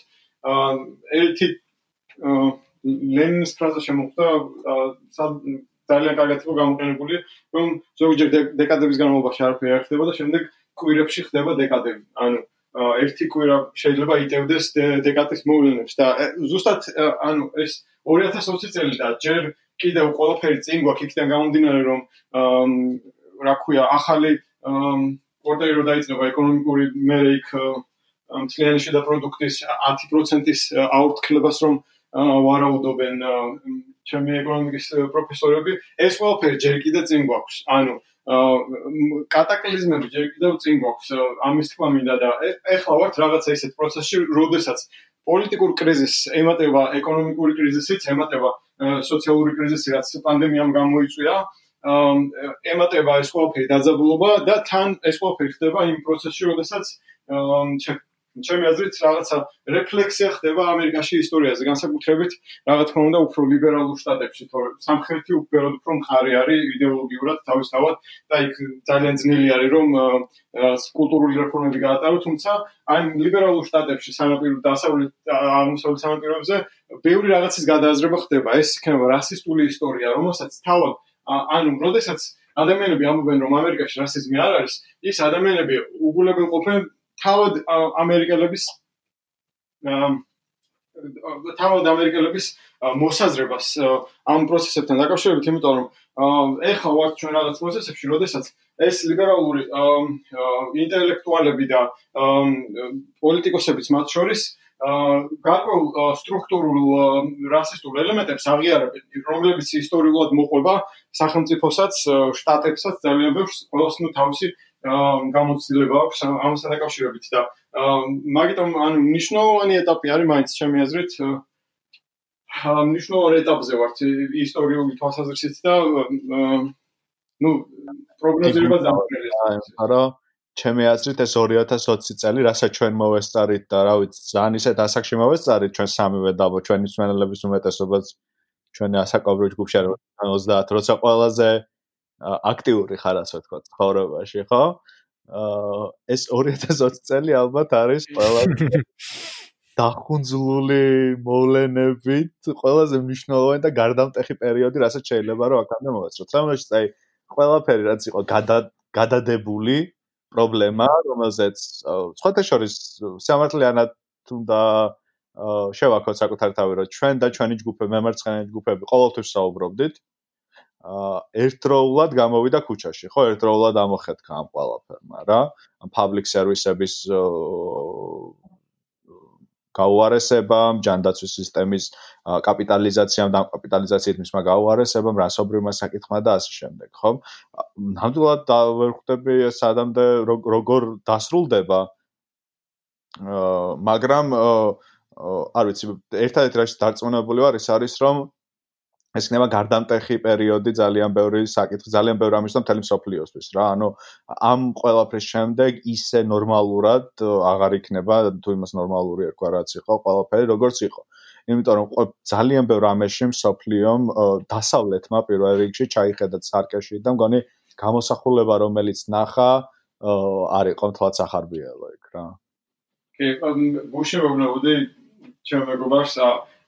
ერთი ლენინის ფრაზა შემოხდა ძალიან კარგად იყო გამოყენებული რომ ზოგჯერ დეკადების განმავლობაში არაფერი არ ხდება და შემდეგ კვირებში ხდება დეკადები ანუ ერთი კვირა შეიძლება იტევდეს დეკატის მოვლენებს და ზუსტად ანუ ეს 2020 წელი და ჯერ კიდევ ყველაფერი წინ გვაქვს იქიდან გამომდინარე რომ რა ქვია ახალი პორტერი რო დაიწყება ეკონომიკური მერე იქ მთლიანი შიდა პროდუქტის 10%-ის აურთქლებას რომ ვარაუდობენ ჩემი ეკონომიკის პროფესორები ეს ყველაფერი ჯერ კიდევ წინ გვაქვს. ანუ კატაკლიზმები ჯერ კიდევ წინ გვაქვს ამის თქმა მინდა და ეხლა ვართ რაღაცა ისეთ პროცესში, როდესაც პოლიტიკურ კრიზისს ემატება ეკონომიკური კრიზისიც, ემატება სოციალური კრიზისი, რაც პანდემიამ გამოიწვია, ემატება ეს ყველაფერი დაძაბულობა და თან ეს ყველაფერი ხდება იმ პროცესში, როდესაც ჩემი აზრით რაღაცა რეფლექსია ხდება ამერიკაში ისტორიაზე, განსაკუთრებით რა თქმა უნდა უფრო ლიბერალურ შტატებში, თორე სამხრეთი უფრო უფრო მხარი არის იდეოლოგიურად თავისთავად და იქ ძალიან ძნელი არის რომ კულტურული რეფორმები გაატარო, თუმცა აი ლიბერალურ შტატებში სანაპირო დასავლეთ აღმოსავლეთ სანაპიროებზე ბევრი რაღაცის გადააზრება ხდება. ეს იქნება რასისტული ისტორია, რომელსაც თავად ანუ როდესაც ადამიანები ამბობენ რომ ამერიკაში რასიზმი არ არის, ის ადამიანები უგულებელყოფენ თავად ამერიკელების თავად ამერიკელების მოსაზრებას ამ პროცესებთან დაკავშირებით, იმიტომ რომ ეხლა ვართ ჩვენ რაღაც პროცესებში, როდესაც ეს ლიბერალური ინტელექტუალები და პოლიტიკოსებიც მათ შორის გარკვეულ სტრუქტურულ რასისტულ ელემენტებს აღიარებენ, რომლებიც ისტორიულად მოყვება სახელმწიფოსაც, შტატებსაც ძალიან ბევრს, ყოველს ნუ თავისი გამოცდილება აქვს ამასთან დაკავშირებით და მაგიტომ ანუ ნიშნულოვანი ეტაპი არის მაინც ჩემი აზრით ნიშნულოვანი ეტაპზე ვართ ისტორიული თვალსაზრისით და ну პროგნოზირება დამოკიდებულია არა ჩემი აზრით ეს 2020 წელი რასაც ჩვენ მოვესწარით და რა ვიცი ძალიან ისეთ ასაკში მოვესწარით ჩვენ სამივე და ჩვენი მსმენელების უმეტესობაც ჩვენი ასაკობრივ ჯგუფში არის 30 როცა ყველაზე აქტიური ხარ ასე ვთქვა ცხოვრებაში, ხო? აა ეს 2020 წელი ალბათ არის ყველაზე [laughs] დახუნძლული მოვლენებით, ყველაზე მნიშვნელოვანი და გარდამტეხი პერიოდი, რასაც შეიძლება რომ აქამდე მოვეცროთ. სამაშიც აი ყველაფერი რაც იყო გადადებული პრობლემა, რომელზეც სხვათა შორის სამართლიანად თუნდა შევაქოთ საკუთარ თავი რომ ჩვენ და ჩვენი ჯგუფები, მემარცხენე ჯგუფები ყოველთვის საუბრობდით. ერთდროულად გამოვიდა ქუჩაში, ხო, ერთდროულად ამოხეთქა ამ ყველაფერმა რა. ამ public service-ების გაუარესებამ, ჯანდაცვის სისტემის კაპიტალიზაციამ და კაპიტალიზაციით მისმა გაუარესებამ, რასობრივმა საკითხმა და ასე შემდეგ, ხო? ნამდვილად ვერ ხვდები ეს ადამდე როგორ დასრულდება. მაგრამ არ ვიცი, ერთადერთი რაც დარწმუნებული ვარ, ის არის რომ ეს იქნება გარდამტეხი პერიოდი ძალიან ბევრი საკითხი, ძალიან ბევრი ამის და მთელი მსოფლიოსთვის რა. ანუ ამ ყველაფრის შემდეგ ისე ნორმალურად აღარ იქნება თუ იმას ნორმალური ერქვა რაც იყო ყველაფერი როგორც იყო. იმიტომ რომ ძალიან ბევრი ამაში მსოფლიომ დასავლეთმა პირველ რიგში ჩაიხედა სარკეში და მგონი გამოსახულება რომელიც ნახა არ იყო თვალ სახარბიელო იქ რა. კი, გუშინებოდი ჩემ მეგობარს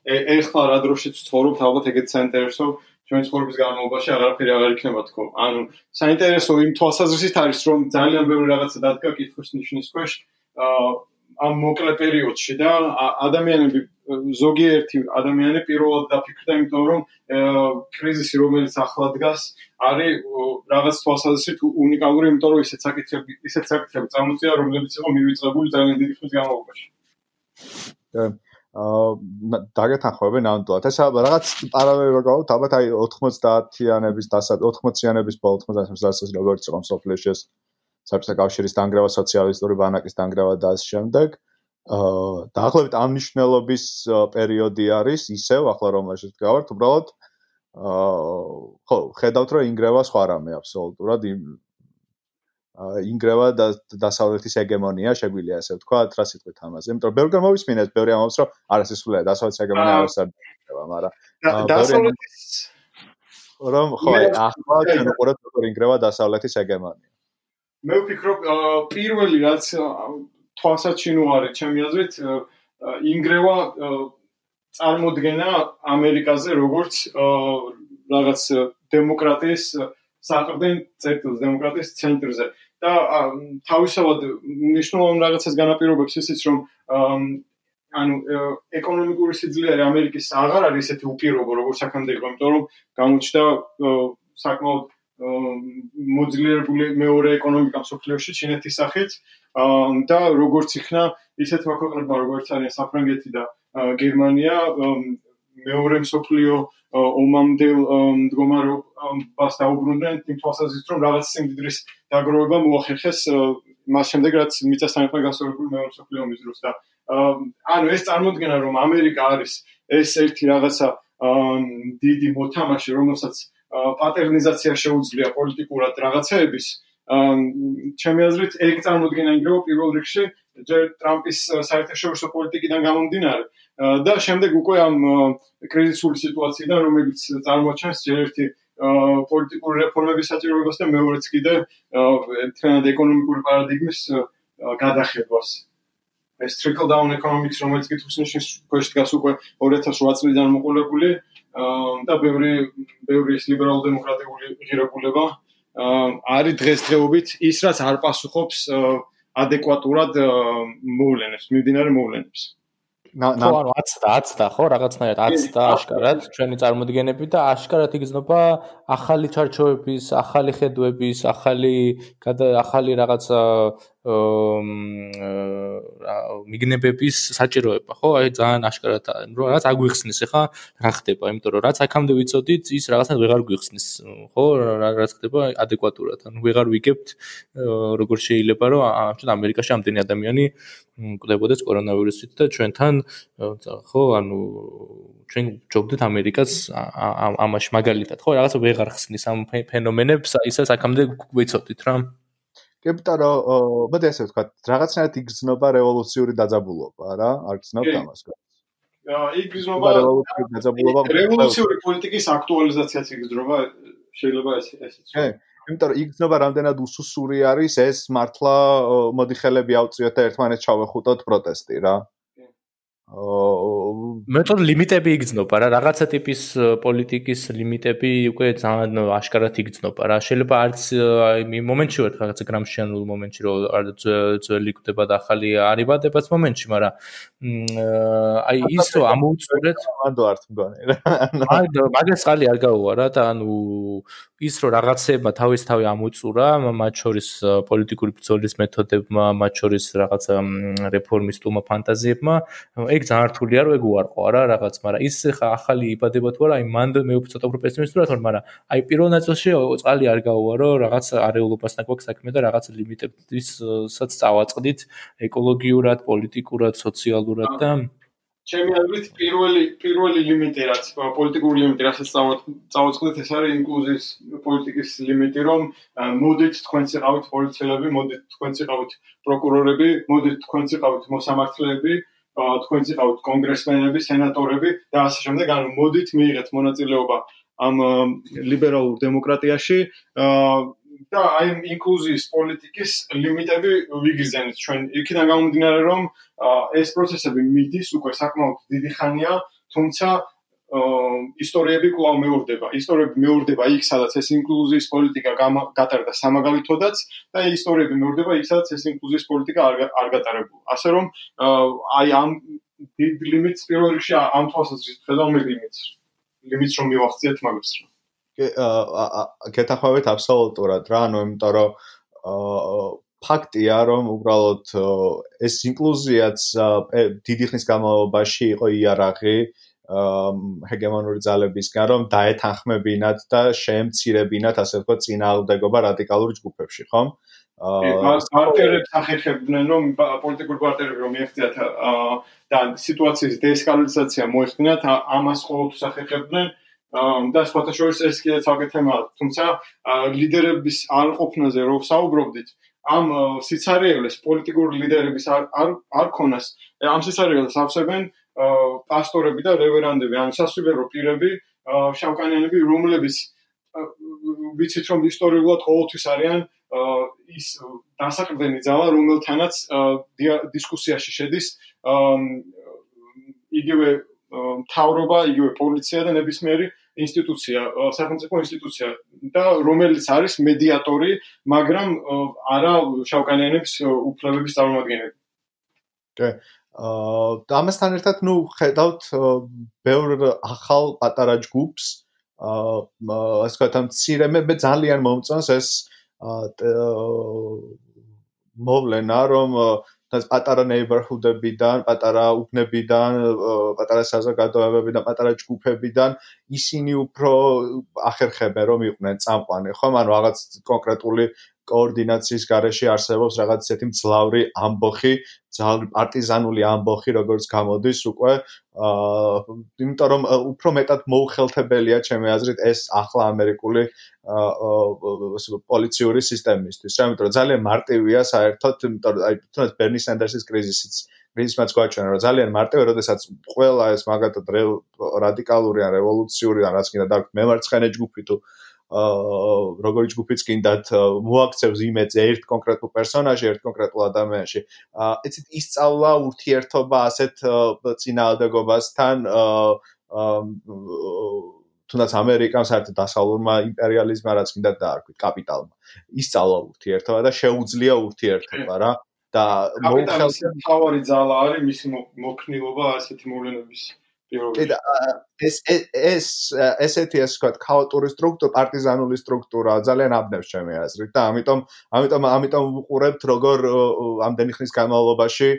ეხლა რა დროშიც ცხოვრობ, ალბათ ეგეც საინტერესო ჩვენი ცხოვრების განმავლობაში აღარაფერი აღარ იქნება თქო. ანუ საინტერესო იმ თვალსაზრისით არის, რომ ძალიან ბევრი რაღაცა დადგა კითხვის ნიშნის ქვეშ ამ მოკლე პერიოდში და ადამიანები ზოგიერთი ადამიანი პირველად დაფიქრდა იმიტომ რომ კრიზისი რომელიც ახლა დგას არის რაღაც თვალსაზრისით უნიკალური იმიტომ რომ ისეთ საკითხები ისეთ საკითხები წამოწია რომლებიც იყო მივიწყებული ძალიან დიდი ხნის განმავლობაში. აა დაგეთანხმები ნამდვილად. ეს რაღაც პარალელი როგორ გავთ, ალბათ აი 90-იანების დასად 80-იანების ბოლო 90-იანების როგორც იყო სოფლიოში ეს საბჭოთა კავშირის დანგრევა, სოციალისტური ბანაკის დანგრევა და ამ შემდეგ აა დაახლოებით ამ მნიშვნელობის პერიოდი არის ისევ ახლა რომელშიც გავართ, უბრალოდ აა ხო, ხედავთ რომ ინგრევა სხვა რამე აბსოლუტურად იმ ინგრევა და დასავლეთის ჰეგემონია შეგვიძლია ასე ვთქვათ, რა სიტყვით ამაზე. იმიტომ რომ ბევრი გამოვისმინეთ, ბევრი ამბობს, რომ არასესულია დასავლეთის ჰეგემონია არასარბია, მაგრამ დასავლეთის რომ ხო, ახლა ჩვენ უყურებთ როგორ ინგრევა დასავლეთის ჰეგემონია. მე ვფიქრობ, პირველი რაც თვალსაჩინო არის ჩემი აზრით, ინგრევა წარმოქმნა ამერიკაზე როგორც რაღაც დემოკრატიის საყრდენ წერტილს დემოკრატიის ცენტრზე. და თავისავად მნიშვნელოვან რაღაცას განაპირობებს ისიც რომ ანუ ეკონომიკური სიძლიერე ამერიკის აღარ არის ესეთი უპირობო როგორც აქამდე იყო, იმიტომ რომ გამოჩნდა საკმაოდ მოძლიერებული მეორე ეკონომიკა მსოფლიოში ჩინეთის სახით და როგორც იქნა ისეთმა ქვეყნებმა როგორც არის საფრანგეთი და გერმანია მეორე მსოფლიო ომამდელ მდგომარეობას დაუბრუნდნენ იმ თვალსაზრისით რომ რაღაც სიმდიდრის დაგროვება მოახერხეს მას შემდეგ რაც მიწასთან ერთად გასწორებული მეორე მსოფლიო ომის დროს და ანუ ეს წარმოადგენა რომ ამერიკა არის ეს ერთი რაღაცა დიდი მოთამაშე რომელსაც პატერნიზაცია შეუძლია პოლიტიკურად რაღაცეების ჩემი აზრით ეგ წარმოადგენა ინგრევა პირველ რიგში ჯერ ტრამპის საერთაშორისო პოლიტიკიდან გამომდინარე და შემდეგ უკვე ამ კრიზისული სიტუაციიდან რომელიც წარმოჩენს ჯერ ერთი პოლიტიკური რეფორმების საჭიროებას და მეორეც კიდე თრენად ეკონომიკური პარადიგმის გადახებას ეს trickle down economics რომელიც კითხვის ნიშნის ქვეშ დგას უკვე 2008 წლიდან მოყოლებული და ბევრი ბევრი ლიბერალ დემოკრატიული ღირებულება არის დღესდღეობით ის რაც არ პასუხობს ადეკვატურად მოვლენებს, მიმდინარე მოვლენებს. ხო ანუ 10 და 10 და ხო რაღაცნაირად 10 და აშკარად ჩვენი წარმოდგენები და აშკარად იგრძნობა ახალი ჩარჩოების, ახალი ხედვების, ახალი ახალი რაღაცა მიგნებების საჭიროება, ხო? აი ძალიან აშკარად რომ რაც აგვიხსნის ახლა რა ხდება, იმიტომ რომ რაც აქამდე ვიცოდით, ის რაღაცა ვეღარ გვიხსნის, ხო? რაც ხდება ადეკვატურად. ანუ ვეღარ ვიგებთ როგორ შეიძლება რომ ჩვენ ამერიკაში ამდენი ადამიანი მკვდებოდეს კორონავირუსით და ჩვენთან ხო, ანუ ჩვენ ჯობდით ამერიკას ამაში მაგალითად, ხო? რაღაცა ვეღარ ხსნის ამ ფენომენებს, ისაც აქამდე გვიცოდით რა. კეპტარო მოდი ასე ვთქვა რაღაცნაირად იგრძნობა რევოლუციური დაძაბულობა რა? არ გძნობთ ამას აა იგრძნობა რევოლუციური დაძაბულობა რევოლუციური პოლიტიკის აქტუალიზაციაც იგრძნობა შეიძლება ეს ესეც კი. იმიტომ რომ იგრძნობა რამდენად უსუსური არის ეს მართლა მოდი ხელები ავწიოთ და ერთმანეთს ჩავეხუტოთ პროტესტი რა მეტოდ ლიმიტები იგრძნობა რა რაღაცა ტიპის პოლიტიკის ლიმიტები უკვე ძალიან აშკარად იგრძნობა რა შეიძლება არც აი მომენტში ვარ რაღაცა გრამშიანულ მომენტში რომ არ ძველი კვდება და ახალი არიბადებაც მომენტში მაგრამ აი ის რომ ამოუწურეთ მანდო არც მგონი რა მაგას ხალი არ გაუვა რა და ანუ ის რომ რაღაცეებმა თავის თავი ამოწურა მათ შორის პოლიტიკური ბრძოლის მეთოდებმა მათ შორის რაღაც რეფორმისტულმა ფანტაზიებმა ეგ ძალიან რთულია რომ ეგ უარყო არა? რაღაც, მაგრამ ის ხა ახალი იბადება თუ არა, აი მან მე ცოტა უფრო პესიმისტურად ვარ, მაგრამ აი პირველ ნაწილში წყალი არ გაუარო, რაღაც არეულობასთან გვაქვს საქმე და რაღაც ლიმიტებისაც წავაწყდით ეკოლოგიურად, პოლიტიკურად, სოციალურად და ჩემი აზრით პირველი პირველი ლიმიტი რაც პოლიტიკური ლიმიტი რასაც წავაწყდით ეს არის ინკლუზიის პოლიტიკის ლიმიტი რომ მოდით თქვენც იყავით პოლიციელები მოდით თქვენც იყავით პროკურორები მოდით თქვენც იყავით მოსამართლეები თქვენც იყავით კონგრესმენები სენატორები და ასე შემდეგ. ანუ მოდით მიიღეთ მონაწილეობა ამ ლიბერალურ დემოკრატიაში და აი ინკლუზიის პოლიტიკის ლიმიტები ვიგიზენით. ჩვენ იქიდან გამომდინარე რომ ეს პროცესები მიდის უკვე საკმაოდ დიდი ხანია თუმცა ისტორიები კვლავ მეორდება. ისტორიები მეორდება იქ სადაც ეს ინკლუზიის პოლიტიკა გატარდა სამაგალითოდაც და ისტორიები მეორდება იქ სადაც ეს ინკლუზიის პოლიტიკა არ არ გატარებულა. ასე რომ აი ამ დიდ ლიმიტს პირველ რიგში ამ თვალსაზრისით ხედავ მე ლიმიტს. ლიმიტს რომ მივახციეთ მაგას რა გეთახვევით აბსოლუტურად რა, ანუ იმიტომ რომ ფაქტია, რომ უბრალოდ ეს ინკლუზიაც დიდი ხნის განმავლობაში იყო იარაღი ჰეგემონური ძალებისგან, რომ დაეთანხმებინათ და შეემცირებინათ, ასე ვთქვათ, წინააღმდეგობა რადიკალურ ჯგუფებში, ხომ? აა პარტიებს ახერხებდნენ, რომ პოლიტიკურ პარტიებს რომ მიეღწიათ და სიტუაციის დეესკალაცია მოეხდინათ, ამას ყოველთვის ახერხებდნენ. და სხვათა შორის ეს კიდე ცალკე თემაა, თუმცა ლიდერების არ ყოფნაზე რო საუბრობდით, ამ სიცარიელეს პოლიტიკური ლიდერების არ არ არ ქონას, ამ სიცარიელეს ავსებენ პასტორები და რევერანდები, ან სასულიერო პირები, შავკანიანები, რომლებიც ვიცით რომ ისტორიულად ყოველთვის არიან ის დასაყრდენი ძალა, რომელთანაც დისკუსიაში შედის იგივე თავრობა, იგივე პოლიცია და ნებისმიერი ინსტიტუცია, სახელმწიფო ინსტიტუცია და რომელიც არის მედიატორი, მაგრამ არა შავკანიანების უფლებების წარმომადგენელი. კი. აა ამასთან ერთად, ნუ ხედავთ ბევრ ახალ პატარა ჯგუფს, აა ასე ვთქვათ, ამ ცირე მე ძალიან მომწონს ეს აა მოვლენა, რომ და პატარა neighborhood-ებიდან, პატარა უბნებიდან, პატარა საზოგადოებებიდან, პატარა ჯგუფებიდან ისინი უფრო ახერხებენ რომ იყვნენ წამყვანი, ხო? ანუ რაღაც კონკრეტული კოორდინაციის garaში არსებობს რაღაც ისეთი მძლავრი ამბოხი, ძალიან პარტიზანული ამბოხი, როგორც გამოდის უკვე აა იმიტომ რომ უფრო მეტად მოუხელთებელია ჩემი აზრით ეს ახლა ამერიკული აა პოლიციური სისტემისთვის. რა იმიტომ რომ ძალიან მარტივია საერთოდ, იმიტომ რომ აი თუნდაც ბერნი სანდერსის კრიზისიც კრიზისმაც გვაჩვენა რომ ძალიან მარტივია, როდესაც ყველა ეს მაგათად რადიკალური ან რევოლუციური ან რაც კიდე და მემარცხენე ჯგუფი თუ როგორი ჯგუფიც კიდათ მოაქცევს იმედს ერთ კონკრეტულ პერსონაჟში, ერთ კონკრეტულ ადამიანში. აა ეცით ისწავლა ურთიერთობა ასეთ წინააღმდეგობასთან აა თუნდაც ამერიკამ საერთოდ დასავლურმა იმპერიალიზმმა რაც კიდათ დაარქვით კაპიტალმა. ისწავლა ურთიერთობა და შეუძლია ურთიერთობა რა და მოხელს თავი ძალა არის მისი მოქნილობა ასეთი მოვლენების კი და ეს ეს ესეთი ასე ვთქვათ ქაოტური სტრუქტურა, პარტიზანული სტრუქტურა ძალიან აბნევს ჩემი აზრით და ამიტომ ამიტომ ამიტომ ვუყურებთ როგორ ამდენი ხნის განმავლობაში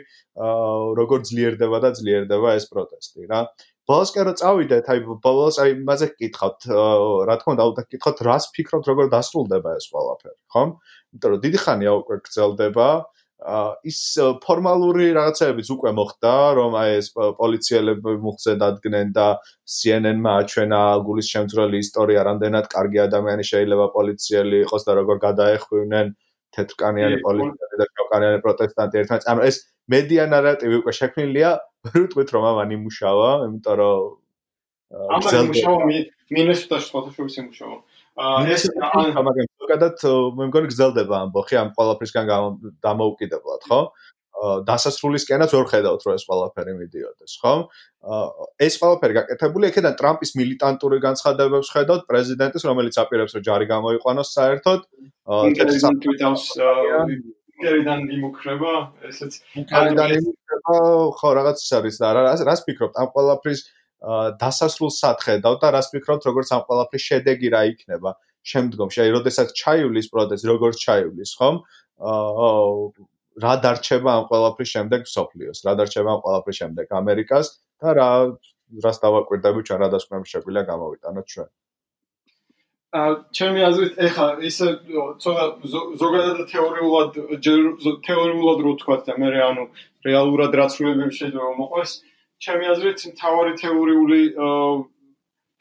როგორ ძლიერდება და ძლიერდება ეს პროტესტი რა. ბოლოს კი რა წავიდეთ, აი ბოლოს აი მასე გკითხავთ, რა თქმა უნდა, უნდა გკითხოთ, რას ფიქრობთ, როგორ დასრულდება ეს ყველაფერი, ხომ? იმიტომ რომ დიდი ხანია უკვე გრძელდება, ის ფორმალური რაღაცებიც უკვე მოხდა, რომ აი ეს პოლიციელები მუხზე დადგნენ და CNN-მა აჩვენა გულის შემძრელი ისტორია, რამდენად კარგი ადამიანი შეიძლება პოლიციელი იყოს და როგორ გადაეხვინენ თეთრკანიანი პოლიციელი და შავკანიანი პროტესტანტი ერთმანეთს. ანუ ეს მედია ნარატივი უკვე შექმნილია, ვერ ვიტყვით რომ ამან იმუშავა, იმიტომ რომ ამან იმუშავა მინესოტაში ხო შეიძლება იმუშავა. ეს მაგრამ ზოგადად მე მგონი გრძელდება ამბოხი ამ ყველაფრისგან დამოუკიდებლად, ხო? დასასრულისკენაც ვერ ხედავთ რომ ეს ყველაფერი მიდიოდეს, ხო? ეს ყველაფერი გაკეთებული იქიდან ტრამპის მილიტანტური განცხადებებს ხედავთ პრეზიდენტის, რომელიც აპირებს რომ ჯარი გამოიყვანოს საერთოდ. კერიდან იმუქრება, ესეც კერიდან იმუქრება, ხო, რაღაც ის არის და რა რას ფიქრობთ ამ ყველაფრის დასასრულ სათხედავ და რას ფიქრობთ როგორც ამ ყველაფრის შედეგი რა იქნება შემდგომში აი როდესაც ჩაივლის პროტესტი როგორც ჩაივლის ხომ? აა რა დარჩება ამ ყველაფრის შემდეგ სოფლიოს რა დარჩება ამ ყველაფრის შემდეგ ამერიკას და რა რას დავაკვირდები ჩვენ რა დასკვნები შეგვიძლია გამოვიტანოთ ჩვენ? ა ჩემი აზრით ეხა ის ცოტა ზოგადად თეორიულად თეორიულად რო თქვა და მე ანუ რეალურად რაც შეიძლება შეიძლება მოყვეს ჩემი აზრით მთავარი თეორიული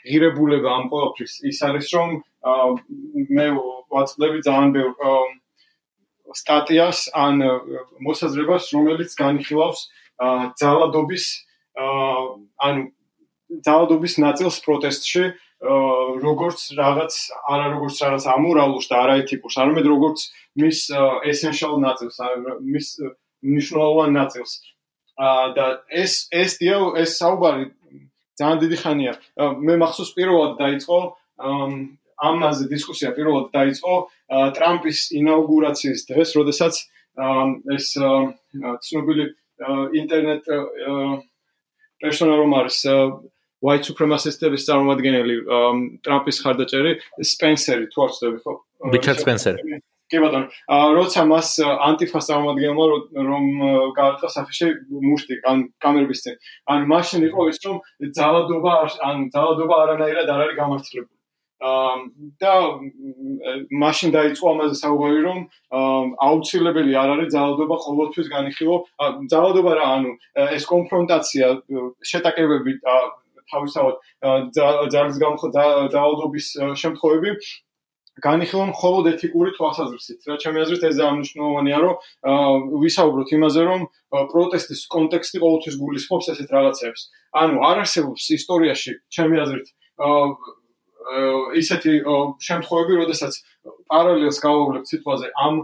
ღირებულება ამ ყოველთვის ის არის რომ მე ვაწყდები ძალიან ბევრ სტატიას ან მოსაზრებას რომელიც განიხილავს ძალადობის ანუ ძალადობის ნაწილს პროტესტში როგორც რაღაც არა როგორც რაღაც ამორალურს და არაეთიკურს არამედ როგორც მის essential ნაწილს მის მნიშვნელოვან ნაწილს და ეს ეს დიო ეს საუბარი ძალიან დიდი ხანია. მე მახსოვს პირველად დაიწყო ამაზე დისკუსია პირველად დაიწყო ტრამპის ინაუგურაციის დღეს, როდესაც ეს ცნობილი ინტერნეტ პერსონა რომ არის white supremacist-ების წარმომადგენელი ტრამპის ხარდაჭერი სპენსერი თუ არ ვცდები ხო? რიჩარდ სპენსერი. კი ბატონო, როცა მას ანტიფას წარმომადგენელმა რომ გაარტყა საფიში მუშტი ან კამერების წინ. ან მაშინ იყო ის რომ ძალადობა ან ძალადობა არანაირად არ არის გამართლებული. და მაშინ დაიწყო ამაზე საუბარი რომ აუცილებელი არ არის ძალადობა ყოველთვის განიხილო. ძალადობა რა, ანუ ეს კონფრონტაცია, შეტაკებები თავისთავად ძალის გამხდარობის შემთხვევები განიხილონ მხოლოდ ეთიკური თვალსაზრისით. რა ჩემი აზრით ეს ძალიან მნიშვნელოვანია, რომ ვისაუბროთ იმაზე, რომ პროტესტის კონტექსტი ყოველთვის გულისხმობს ესეთ რაღაცებს. ანუ არ არსებობს ისტორიაში, ჩემი აზრით, ისეთი შემთხვევები, როდესაც პარალელს გავავლებთ სიტყვაზე ამ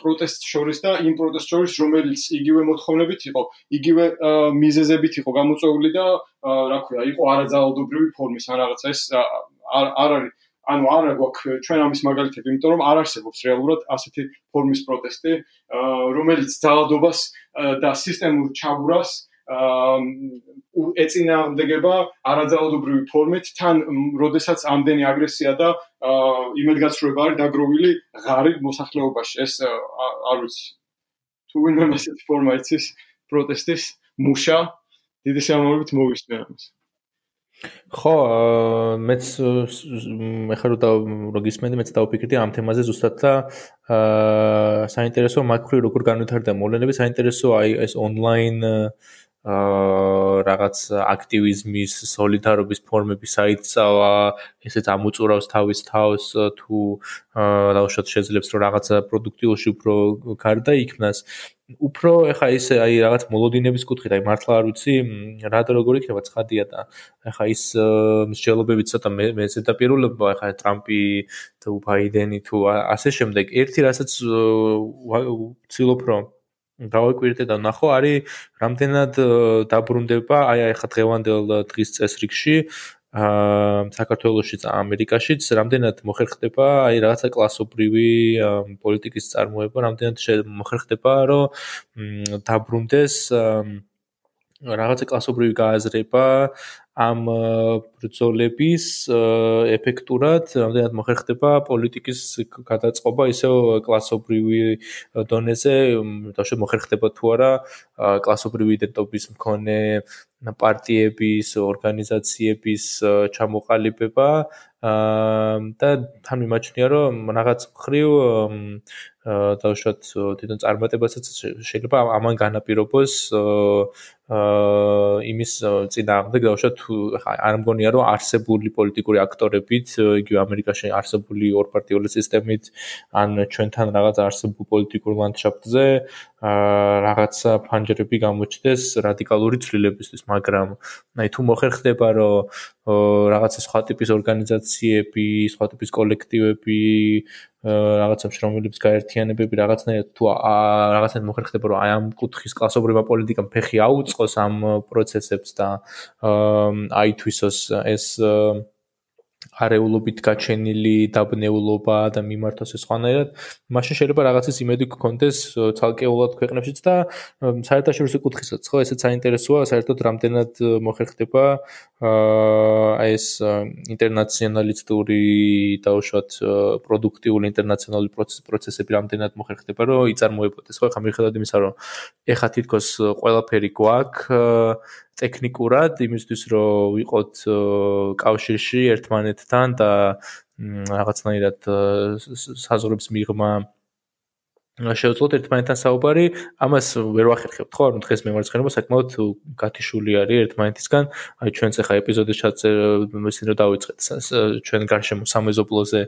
პროტესტ შორის და იმ პროტესტ შორის, რომელიც იგივე მოთხოვნებით იყო, იგივე მიზეზებით იყო გამოწვეული და რა ქვია, იყო არაძალადობრივი ფორმის ან რაღაცა ეს არ არის ანუ არა გვაქვს ჩვენ ამის მაგალითები, იმიტომ რომ არ არსებობს რეალურად ასეთი ფორმის პროტესტი, რომელიც ძალადობას და სისტემურ ჩაბურას ეწინააღმდეგება არაძალადობრივი ფორმით, თან როდესაც ამდენი აგრესია და იმედგაცრუება არის დაგროვილი ღარიბ მოსახლეობაში. ეს არ ვიცი. თუ ვინმე ასეთი ფორმა იცის პროტესტის მუშა დიდი შემოგვით მოვისმე ამას. ხო, მეც ეხლა რო გისმენდი, მეც დავფიქრდი ამ თემაზე ზუსტად და აა საინტერესო მაკრო როგორ განვითარდა მოვლენები, საინტერესო აი ეს ონლაინ აა რაღაც აქტივიზმის, სოლიდარობის ფორმები საერთსავა, ესეც ამოწურავს თავის თავს თუ აა დაუშვათ შეძლებს რომ რაღაც პროდუქტიულში უფრო გარდა იქნას. უფრო ეხა ის აი რაღაც მოლოდინების კუთხით, აი მართლა არ ვიცი რა და როგორ იქნება ცხადია და ეხა ის მსჯელობები ცოტა მე ზედაპირულობა ეხა ტრამპი თუ ბაიდენი თუ ასე შემდეგ ერთი რასაც ვცილობ რომ დავაკვირდე და ნახო არის რამდენად დაბრუნდება აი ეხა დღევანდელ დღის წესრიგში აა საქართველოსშიც ამერიკაშიც რამდენად მოხერხდება აი რაღაცა კლასობრივი პოლიტიკის წარმოება რამდენად მოხერხდება რომ დაბრუნდეს რაღაცა კლასობრივი გააზრება ამ ბრძოლების ეფექტურად რამდენად მოხერხდება პოლიტიკის გადაწყობა? ისე კლასობრივი დონეზე თავს მოხერხდება თუ არა კლასობრივი იდენტობის მქონე პარტიების ორგანიზაციების ჩამოყალიბება და თან მიმაჩნია რომ რაღაც ხრივ დავუშვათ თვითონ წარმატებასაც შეიძლება ამან განაპირობოს აა იმის წინააღმდეგ დავუშვათ თუ არ მგონია რომ არსებული პოლიტიკური აქტორებით იგივე ამერიკაში არსებული ორპარტიული სისტემით ან ჩვენთან რაღაც არსებულ პოლიტიკურ ლანდშაფტზე რაღაც ფანჯრები გამოჩნდეს რადიკალური ცვლილებისთვის მაგრამ აი თუ მოხერხდება რომ რაღაცა სხვა ტიპის ორგანიზაციები, სხვა ტიპის კოლექტივები რაღაცებს რომლებიც გაერთიანებები რაღაცნაირად თუ რაღაცნაირად მოხერხდება რომ აი ამ კუთხის კლასობრივა პოლიტიკამ ფეხი აუწყოს ამ პროცესებს და აი თვისოს ეს არეულობით გაჩენილი დაბნეულობა და მიმართოს ეს ხვანაირად, მაშინ შეიძლება რაღაცის იმედი გქონდეს ცალკეულად ქვეყნებშიც და საერთაშორისო კუთხისაც, ხო, ესეც საინტერესოა, საერთოდ რამდენად მოხერხდება აა ეს ინტერნაციონალისტური და უშუალოდ პროდუქტიული ინტერნაციონალური პროცესები რამდენად მოხერხდება, რომ იწარმოებოდეს, ხო, ხა მიხედავთ იმისა, რომ ეხა თითქოს ყველაფერი გვაქვს ტექნიკურად იმისთვის რომ ვიყოთ კავშირში ერთმანეთთან და რაღაცნაირად საზღვრების მიღმა შევძლოთ ერთმანეთთან საუბარი, ამას ვერ ვახერხებთ ხო? ანუ დღეს მემარცხენეობა საკმაოდ გათიშული არის ერთმანეთისგან. აი ჩვენც ახლა ეპიზოდი ჩაწერ ისინი რომ დავიწყეთ ჩვენ გარშემო სამეზობლოზე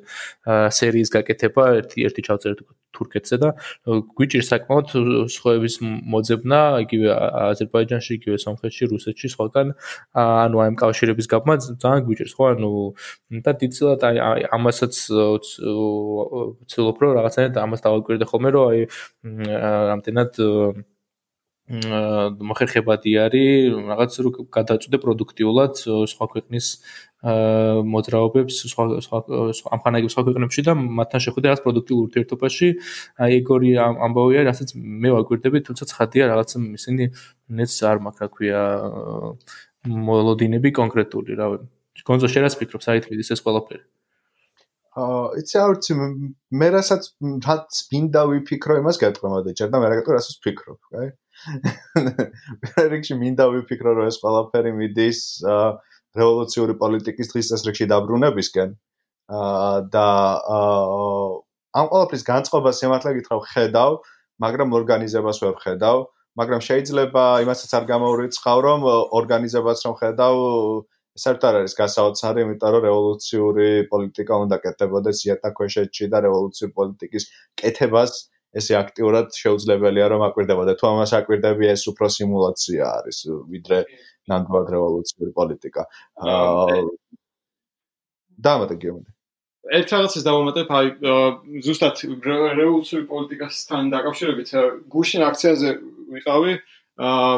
სერიის გაკეთება, ერთი ერთი ჩავწერეთ თურქეთზე და გვიჭირს საკმაოდ სხვების მოძებნა, იგივე აზერბაიჯანში, იგივე სომხეთში, რუსეთში, სხვაგან ანუ აი ამ კავშირების გაბმა ძალიან გვიჭირს ხო? ანუ და დიდწილად აი ამასაც ვცდილობ რომ რაღაცნაირად ამას დავაკვირდე ხოლმე რომ აი რამდენად მოხერხებადი არის რაღაც რო გადაწყვეტე პროდუქტიულად სხვა ქვეყნის მოძრაობებს სხვა სხვა ამხანაგებს სხვა ქვეყნებში და მათთან შეხვედრა რაღაც პროდუქტიულ ურთიერთობაში. აი ეგორი ამბავი არის რასაც მე ვაკვირდები თუმცა ცხადია რაღაც ისინი ნეც არ მაქვს რა ქვია მოლოდინები კონკრეტული რა. ვიცი შენ რას ფიქრობ მიდის ეს ყველაფერი. აა იცი არ ვიცი მე რასაც რაც მინდა ვიფიქრო იმას გეტყვი ჯერ და მე რა გეტყვი რასაც ვფიქრობ, კაი? რეგში მინდა ვიფიქრო რომ ეს ყველაფერი მიდის რევოლუციური პოლიტიკის დღის წესრიგში დაბრუნებისკენ. და ამ ყველაფრის განწყობას სიმართლე გითხრა ხედავ, მაგრამ ორგანიზებას ვერ ხედავ, მაგრამ შეიძლება იმასაც არ გამოვრიცხავ რომ ორგანიზებას რომ ხედავ საერთოდ არ არის გასაოცარი, იმიტომ რომ რევოლუციური პოლიტიკა უნდა კეთებოდეს იატაკქვეშეთში და რევოლუციური პოლიტიკის კეთებას ესე აქტიურად შეუძლებელია რომ აკვირდებოდა. თუ ამას აკვირდები, ეს უფრო სიმულაცია არის, ვიდრე ნამდვილად რევოლუციური პოლიტიკა. აა დამატე გიომეტრი. ერთ რაღაცას დავამატებ, აი ზუსტად რევოლუციური პოლიტიკასთან დაკავშირებით გუშინ აქციაზე ვიყავი. აა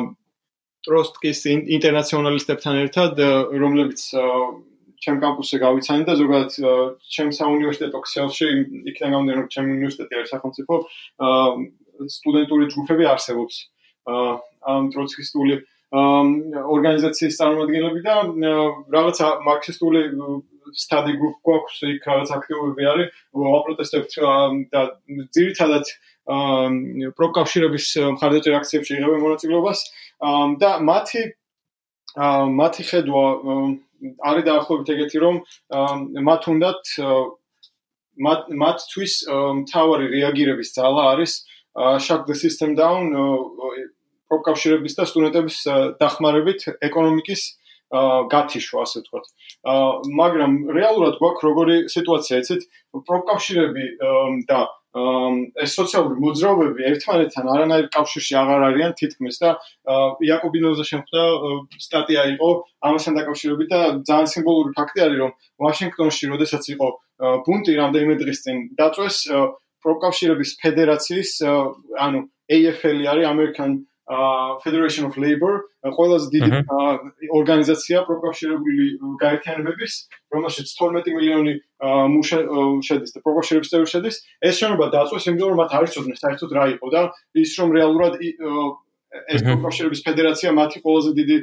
ტროსტკის ინტერნაციონალისტებთან ერთად, რომლებიც ჩემ კამპუსზე გავიცანი და ზოგადად ჩემ საუნივერსიტეტო ქსელში იქიდან გამომდინარე რომ ჩემი უნივერსიტეტი არის სახელმწიფო სტუდენტური ჯგუფები არსებობს. ამ ტროცკისტული ორგანიზაციის წარმომადგენლები და რაღაცა მარქსისტული study group გვაქვს იქ რაღაც აქტივობები არის ვაპროტესტებთ და ძირითადად პროკავშირების მხარდაჭერ აქციებში იღებენ მონაწილეობას და მათი მათი ხედვა არის დაახლოებით ეგეთი რომ მათ უნდათ მათ მათთვის მთავარი რეაგირების ძალა არის shut the system down პროკავშირების და სტუდენტების დახმარებით ეკონომიკის გათიშვა ასე ვთქვათ. მაგრამ რეალურად გვაქვს როგორი სიტუაცია, იცით? პროკავშირები და ეს სოციალური მოძრაობები ერთმანეთთან არანაირ კავშირში აღარ არიან თითქმის და იაკობინოზე შემხვდა სტატია იყო ამასთან დაკავშირებით და ძალიან სიმბოლური ფაქტი არის რომ ვაშინგტონში როდესაც იყო ბუნტი რამდენიმე დღის წინ დაწვეს პროკავშირების ფედერაციის ანუ AFL-ი არის American Federation of Labor ყველაზე დიდი ორგანიზაცია პროკავშირებული გაერთიანებების, რომელშიც 12 მილიონი მუშა შედის და პროკავშირების წევრები შედის. ეს შენობა დაწვეს, იმიტომ რომ მათ არ იცოდნენ საერთოდ რა იყო და ის რომ რეალურად ეს პროკავშირების ფედერაცია მათი ყველაზე დიდი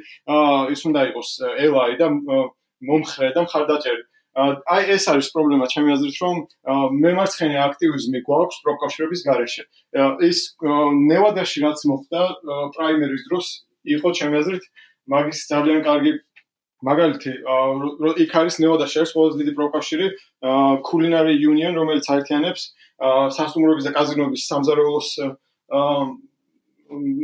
ის უნდა იყოს ელაი და მომხრე და მხარდაჭერი. აი ეს არის პრობლემა ჩემი აზრით რომ მემარცხენე აქტივიზმი გვაქვს პროკავშირების გარეშე. ის ნევადაში რაც მოხდა პრაიმერის დროს იყო ჩემი აზრით მაგის ძალიან კარგი მაგალითი იქ არის ნევადაში არის ყველაზე დიდი პროკავშირი კულინარი იუნიონ რომელიც აერთიანებს სასტუმროების და კაზინოების სამზარეულოს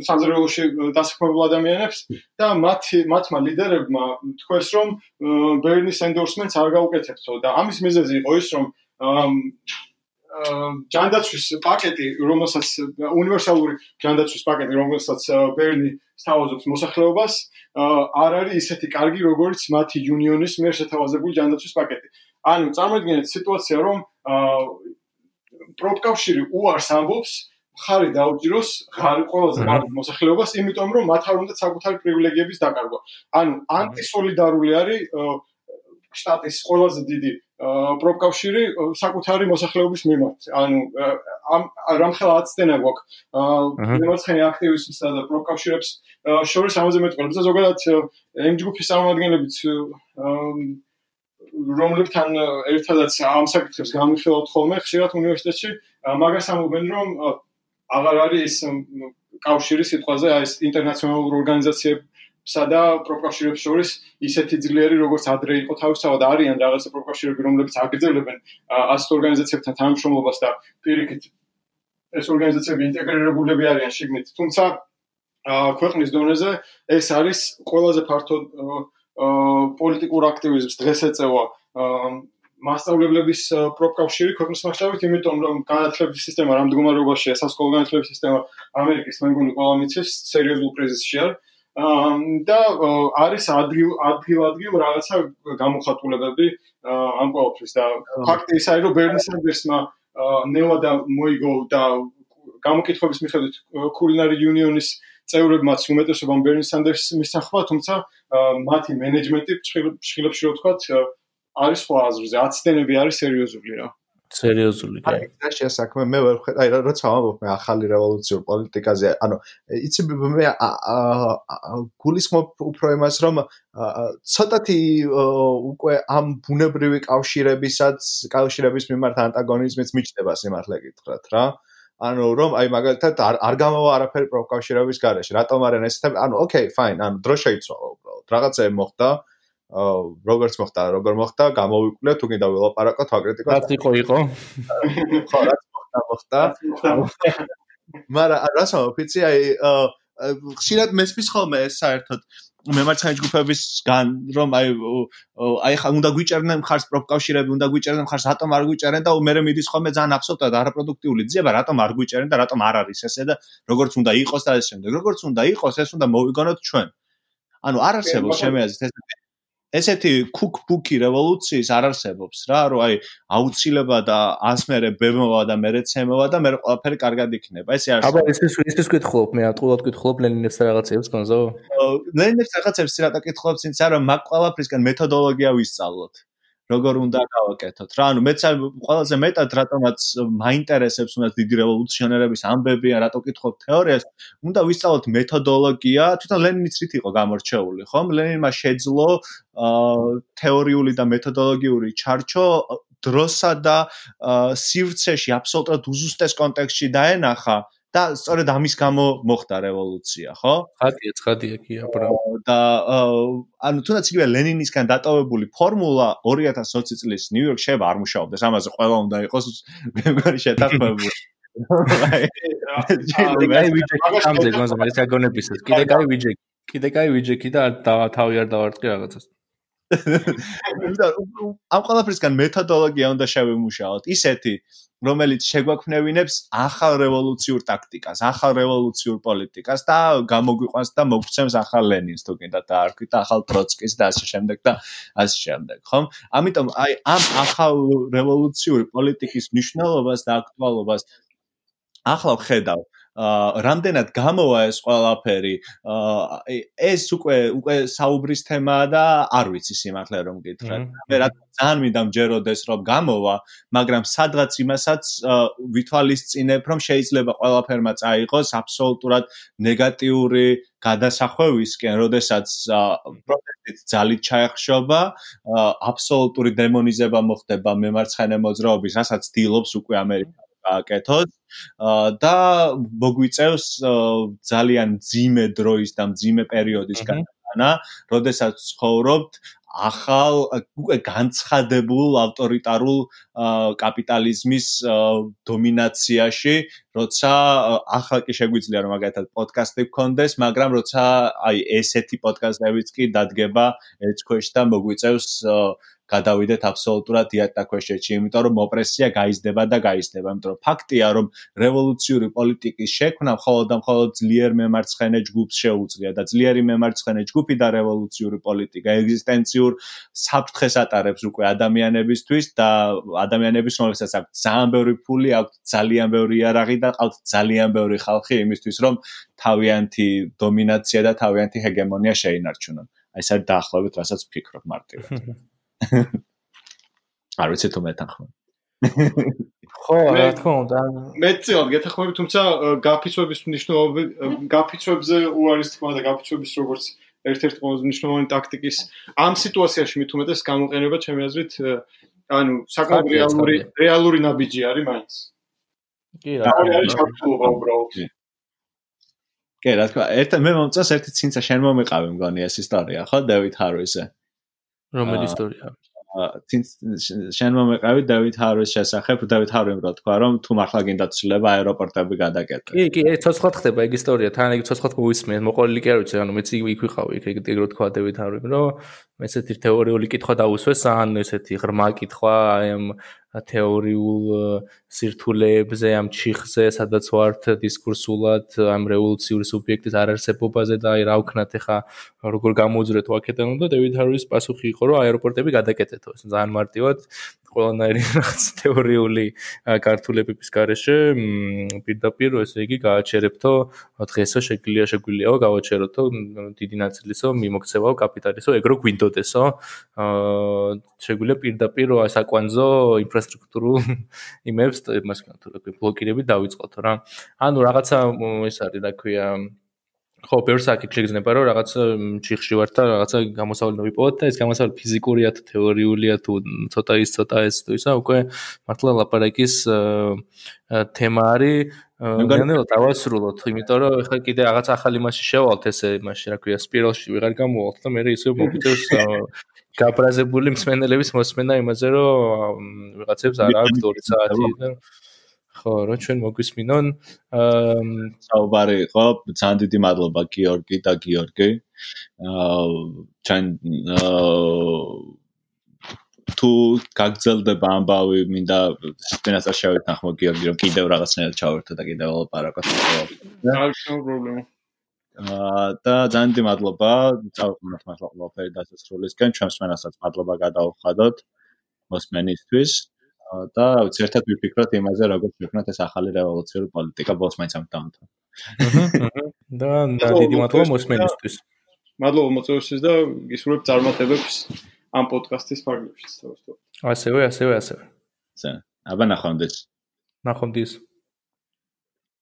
სამზარეულოში დასაქმებულ ადამიანებს და მათ მათმა ლიდერებმა თქვეს რომ ბერნის ენდორსმენტს არ გაუკეთებთო და ამის მიზეზი იყო ის რომ ჯანდაცვის პაკეტი რომელსაც უნივერსალური ჯანდაცვის პაკეტი რომელსაც ბერნი სთავაზობს მოსახლეობას არ არის ისეთი კარგი როგორც მათი იუნიონის მიერ შეთავაზებული ჯანდაცვის პაკეტი ანუ წარმოიდგინეთ სიტუაცია რომ პროფკავშირი უარს ამბობს ხარი დაუჭიროს ხარი ყველაზე მაგ მოსახლეობას, იმიტომ რომ მათ არ უნდა საკუთარი პრივილეგიების დაკარგვა. ანუ ანტისოლიდარული არის შტატის ყველაზე დიდი პროფკავშირი საკუთარი მოსახლეობის მიმართ. ანუ ამ რამხელა აცდენა გვაქვს? მემარცხენე აქტივისტებსა და პროფკავშირებს შორის ამაზე მეტყველებს და ზოგადად იმ ჯგუფის წარმომადგენლებიც რომლებთან ერთადაც ამ საკითხებს გამიხილავთ ხოლმე ხშირად უნივერსიტეტში მაგას ამობენ რომ აღარ არის კავშირი სიტყვაზე აი ეს ინტერნაციონალურ ორგანიზაციებსა და პროკავშირებს შორის ისეთი ძლიერი როგორც ადრე იყო თავისთავად არიან რაღაცა პროკავშირები რომლებიც აგრძელებენ ასეთ ორგანიზაციებთან თანამშრომლობას და პირიქით ეს ორგანიზაციები ინტეგრირებულები არიან შიგნით. თუმცა ქვეყნის დონეზე ეს არის ყველაზე ფართო პოლიტიკურ აქტივიზმს დღეს ეწევა მასშტაბლების პროფკავშირი ქვეყნის მასშტაბით, იმიტომ რომ განათლების სისტემა რამ მდგომარეობაშია, სასკოლო განათლების სისტემა ამერიკის მე მგონი ყველა მიცეს სერიოზულ კრიზისში არის. და არის ადგილ ადგილ-ადგილ რაღაცა გამოხატულებები ამ ყოველთვის და ფაქტი ისაა რომ ბერნი სანდერსმა ნევა და მოიგო და გამოკითხების მიხედვით კულინარი იუნიონის წევრებმაც უმეტესობამ ბერნი სანდერსის მისახვა, თუმცა მათი მენეჯმენტი ფშილებში რო ვთქვათ არის სხვა აზრზე, აცდენები არის სერიოზული რა. სერიოზული კი. აი, ეს საქმე მე ვერ ხედავ, აი, როცა ვამბობ მე ახალი რევოლუციურ პოლიტიკაზე, ანუ იცი მე გულისხმობ უფრო იმას, რომ ცოტათი უკვე ამ ბუნებრივი კავშირებისაც, კავშირების მიმართ ანტაგონიზმიც მიჩნდება სიმართლე გითხრათ რა. ანუ რომ აი მაგალითად არ არ გამოვა არაფერი პროკავშირების გარეშე. რატომ არიან ესეთები? ანუ ოკეი, ფაინ, ანუ დრო შეიცვალა უბრალოდ. რაღაცა მოხდა. როგორც მოხდა, როგორ მოხდა, გამოვიკვლიო თუ კიდე ველაპარაკოთ აკრიტიკოს. რაც იყო იყო. ხო, რაც მოხდა, მოხდა. მაგრამ რასო, ფიცი აი ხშირად მესმის ხოლმე ეს საერთოდ მემარცხენე ჯგუფებისგან რომ აი აი ხა უნდა გვიჭერდნენ მხარს პროფკავშირები უნდა გვიჭერდნენ მხარს რატომ არ გვიჭერენ და მე მიდის ხოლმე ძალიან აბსოლუტურად არაპროდუქტიული ძიება რატომ არ გვიჭერენ და რატომ არ არის ესე და როგორც უნდა იყოს და ეს შემდეგ როგორც უნდა იყოს ეს უნდა მოვიგონოთ ჩვენ ანუ არ არსებობს ჩემი აზრით ეს ესეთი კუკბუკი რევოლუციის არ არსებობს რა, რომ აი აუცილებლად და ასმერე ბემოვა და მერეცემოვა და მე ყველაფერი კარგად იქნება. ესე არის. აბა ეს ის ის კითხულობ, მე ატყუად კითხულობ ლენინებს რაღაცებს კონზო. ლენინებს რაღაცებს რატო კითხულობ, თუმცა რომ მაგ ყველაფრისგან მეთოდოლოგია ვისწავლოთ. როგორ უნდა გავაკეთოთ რა? ანუ მეც ყველაზე მეტად რატომაც მაინტერესებს უნდა დიდი რევოლუციონერების ამბები ან რატო კითხობ თეორიას უნდა ვისწავლოთ მეთოდოლოგია თვითონ ლენინიც რით იყო გამორჩეული ხომ? ლენინმა შეძლო თეორიული და მეთოდოლოგიური ჩარჩო დროსა და სივრცეში აბსოლუტურად უზუსტეს კონტექსტში დაენახა და სწორედ ამის გამო მოხდა რევოლუცია, ხო? ხადია, ხადია კი, აბრაო. და ანუ თუნდაც იგივე ლენინისგან დატოვებული ფორმულა 2020 წლის ნიუ-იორკში შეიძლება არ მუშაობდეს, ამაზე ყველა უნდა იყოს მეგარი შეთანხმებული. აი ვიჯექი ამზე გონზო მე საგონებისაც. კიდე კაი ვიჯექი. კიდე კაი ვიჯექი და თავი არ დავარტყი რაღაცას. ამ ყველაფრისგან მეთოდოლოგია უნდა შევიმუშაოთ. ისეთი რომელიც შეგვაქმნევინებს ახალ რევოლუციურ ტაქტიკას, ახალ რევოლუციურ პოლიტიკას და გამოგვიყვანს და მოგცემს ახალ ლენინს თუ კიდე და არ ქვით ახალ ტროცკის და ასე შემდეგ და ასე შემდეგ, ხომ? ამიტომ აი ამ ახალ რევოლუციური პოლიტიკის მნიშვნელობას და აქტუალობას ახლა ვხედავ. რამდენად გამოვა ეს ყველაფერი ეს უკვე უკვე საუბრის თემაა და არ ვიცი სიმართლე რომ გითხრათ. მე რა ძალიან მინდა მჯეროდეს რომ გამოვა, მაგრამ სადღაც იმასაც ვითვალისწინებ რომ შეიძლება ყველაფერმა წაიღოს აბსოლუტურად ნეგატიური გადასახვევისკენ, როდესაც პროტესტით ძალით ჩაეხშობა, აბსოლუტური დემონიზება მოხდება მემარცხენე მოძრაობის, რასაც დილობს უკვე ამერიკა გააკეთოთ და მოგვიწევს ძალიან ძიმე დროის და ძიმე პერიოდის განანა, როდესაც ცხოვრობთ ახალ უკვე განცხადებულ ავტორიტარულ კაპიტალიზმის დომინაციაში, როცა ახლა კი შეგვიძლია რომ მაგათად პოდკასტი გქონდეს, მაგრამ როცა აი ესეთი პოდკასტებიც კი დადგება ერთ ქვეშ და მოგვიწევს გადავიდეთ აბსოლუტურად დიატაქვეშეთში, იმიტომ რომ ოპრესია გაიზრდება და გაიზრდება, იმიტომ რომ ფაქტია, რომ რევოლუციური პოლიტიკის შექმნა მხოლოდ და მხოლოდ ძლიერ მემარცხენე ჯგუფს შეუძლია და ძლიერი მემარცხენე ჯგუფი და რევოლუციური პოლიტიკა ეგზისტენციურ საფრთხეს ატარებს უკვე ადამიანებისთვის და ადამიანების რომელსაც აქვს ძალიან ბევრი ფული, აქვს ძალიან ბევრი იარაღი და ყავთ ძალიან ბევრი ხალხი იმისთვის, რომ თავიანთი დომინაცია და თავიანთი ჰეგემონია შეინარჩუნონ. აი ეს არის დაახლოებით რასაც ვფიქრობ მარტივად. [laughs] [laughs] არ ვიცი თუ მეთანხმებ. ხო, რა თქმა უნდა. მეცილად გეთახმები, თუმცა გაფიცვების მნიშვნელობა გაფიცვებზე უარის თქმა და გაფიცვების როგორც ერთ-ერთი ყველაზე მნიშვნელოვანი ტაქტიკის ამ სიტუაციაში მით უმეტეს გამოყენება ჩემი აზრით ანუ საკმაოდ რეალური რეალური ნაბიჯი არის მაინც. კი რა. არის ჩართულობა უბრალოდ. კი რა თქმა, ერთ მე მომწონს ერთი ცინცა შენ მომიყავი მგონი ეს ისტორია, ხო, დევიდ ჰარვისზე. რომელი ისტორია? შენ მომეყავი დავით ჰარვის შესახებ, დავით ჰარვიმ რა თქვა, რომ თუ მართლა გინდა ცვლილება აეროპორტები გადაკეთო. კი, კი, ეს ცოცხლად ხდება ეგ ისტორია, თან ეგ ცოცხლად მოვისმენ, მოყოლილი კი არ ვიცი, ანუ მეც იქ ვიყავი, იქ ეგ რო თქვა დავით ჰარვიმ, რომ ესეთი თეორიული კითხვა დაუსვეს, ან ესეთი ღრმა კითხვა ამ თეორიულ სირთულეებზე, ამ ჩიხზე, სადაც ვართ დისკურსულად, ამ რევოლუციური სუბიექტის არარსებობაზე და აი რა ვქნათ ახლა როგორ გამოუძრეთ ვაკეთებთ და დევიდ ჰარვის პასუხი იყო, რომ აეროპორტები გადაკეთეთო. ძალიან მარტივად ყველანაირი [laughs] რაღაც თეორიული კართულებების garaშე პირდაპირ ესე იგი გააჩერებთო დღესო შეგვიძლია შეგვიძლიაო გავაჩეროთო დიდი ნაწილისო მიმოქცევაო კაპიტალისო ეგრო გვინდოდესო აა შეგვიძლია პირდაპირ ასაკვანძო ინფრასტრუქტურულ [laughs] იმებს თქვა თუ ქვია ბლოკირები დავიწყოთო რა. ანუ რაღაცა ეს არის რა ქვია ხო, ბევრს აქ შეგრძნება, რომ რაღაც ჩიხში ვარ და რაღაცა გამოსავალი მოვიპოვოთ და ეს გამოსავალი ფიზიკურია თუ თეორიულია თუ ცოტა ის ცოტა ეს თუ ისა, უკვე მართლა ლაპარაკის თემა არის. ნელ დავასრულოთ, იმიტომ რომ ეხლა კიდე რაღაც ახალი მასში შევალთ ესე მასში, რა ქვია, სპირალში ვიღარ გამოვალთ და მე ისე მოგიწევს გაბრაზებული მსმენელების მოსმენა იმაზე, რომ ვიღაცებს არ აქვს 2 საათი და ხო, რა ჩვენ მოგვისმინონ. აა საუბარი იყო, ძალიან დიდი მადლობა გიორგი და გიორგი. აა ჩვენ თუ გაგძელდება ამბავი, მინდა სპინასა შევეთანხმო გიორგი, რომ კიდევ რაღაცნაირად ჩავერთო და კიდევ ვალაპარაკოთ. არ შევ პრობლემა. აა და ძალიან დიდი მადლობა, წავყვნოთ მართლა ყველაფერი დასასრულისკენ, ჩვენს მენასაც მადლობა გადავხადოთ მოსმენისთვის. და ვიცი ერთად ვიფიქროთ იმაზე როგორ შექმნათ ეს ახალი რევოლუციური პოლიტიკა ბოლოს მაინც ამ დამთავრდა. და [laughs] და დიდი მადლობა მოსმენისთვის. მადლობა მოწვევისთვის და გისურვებ წარმატებებს ამ პოდკასტის ფარგლებშიც თავისთავად. ასევე, ასევე, ასევე. ზა, აბა ნახვამდის. ნახვამდის.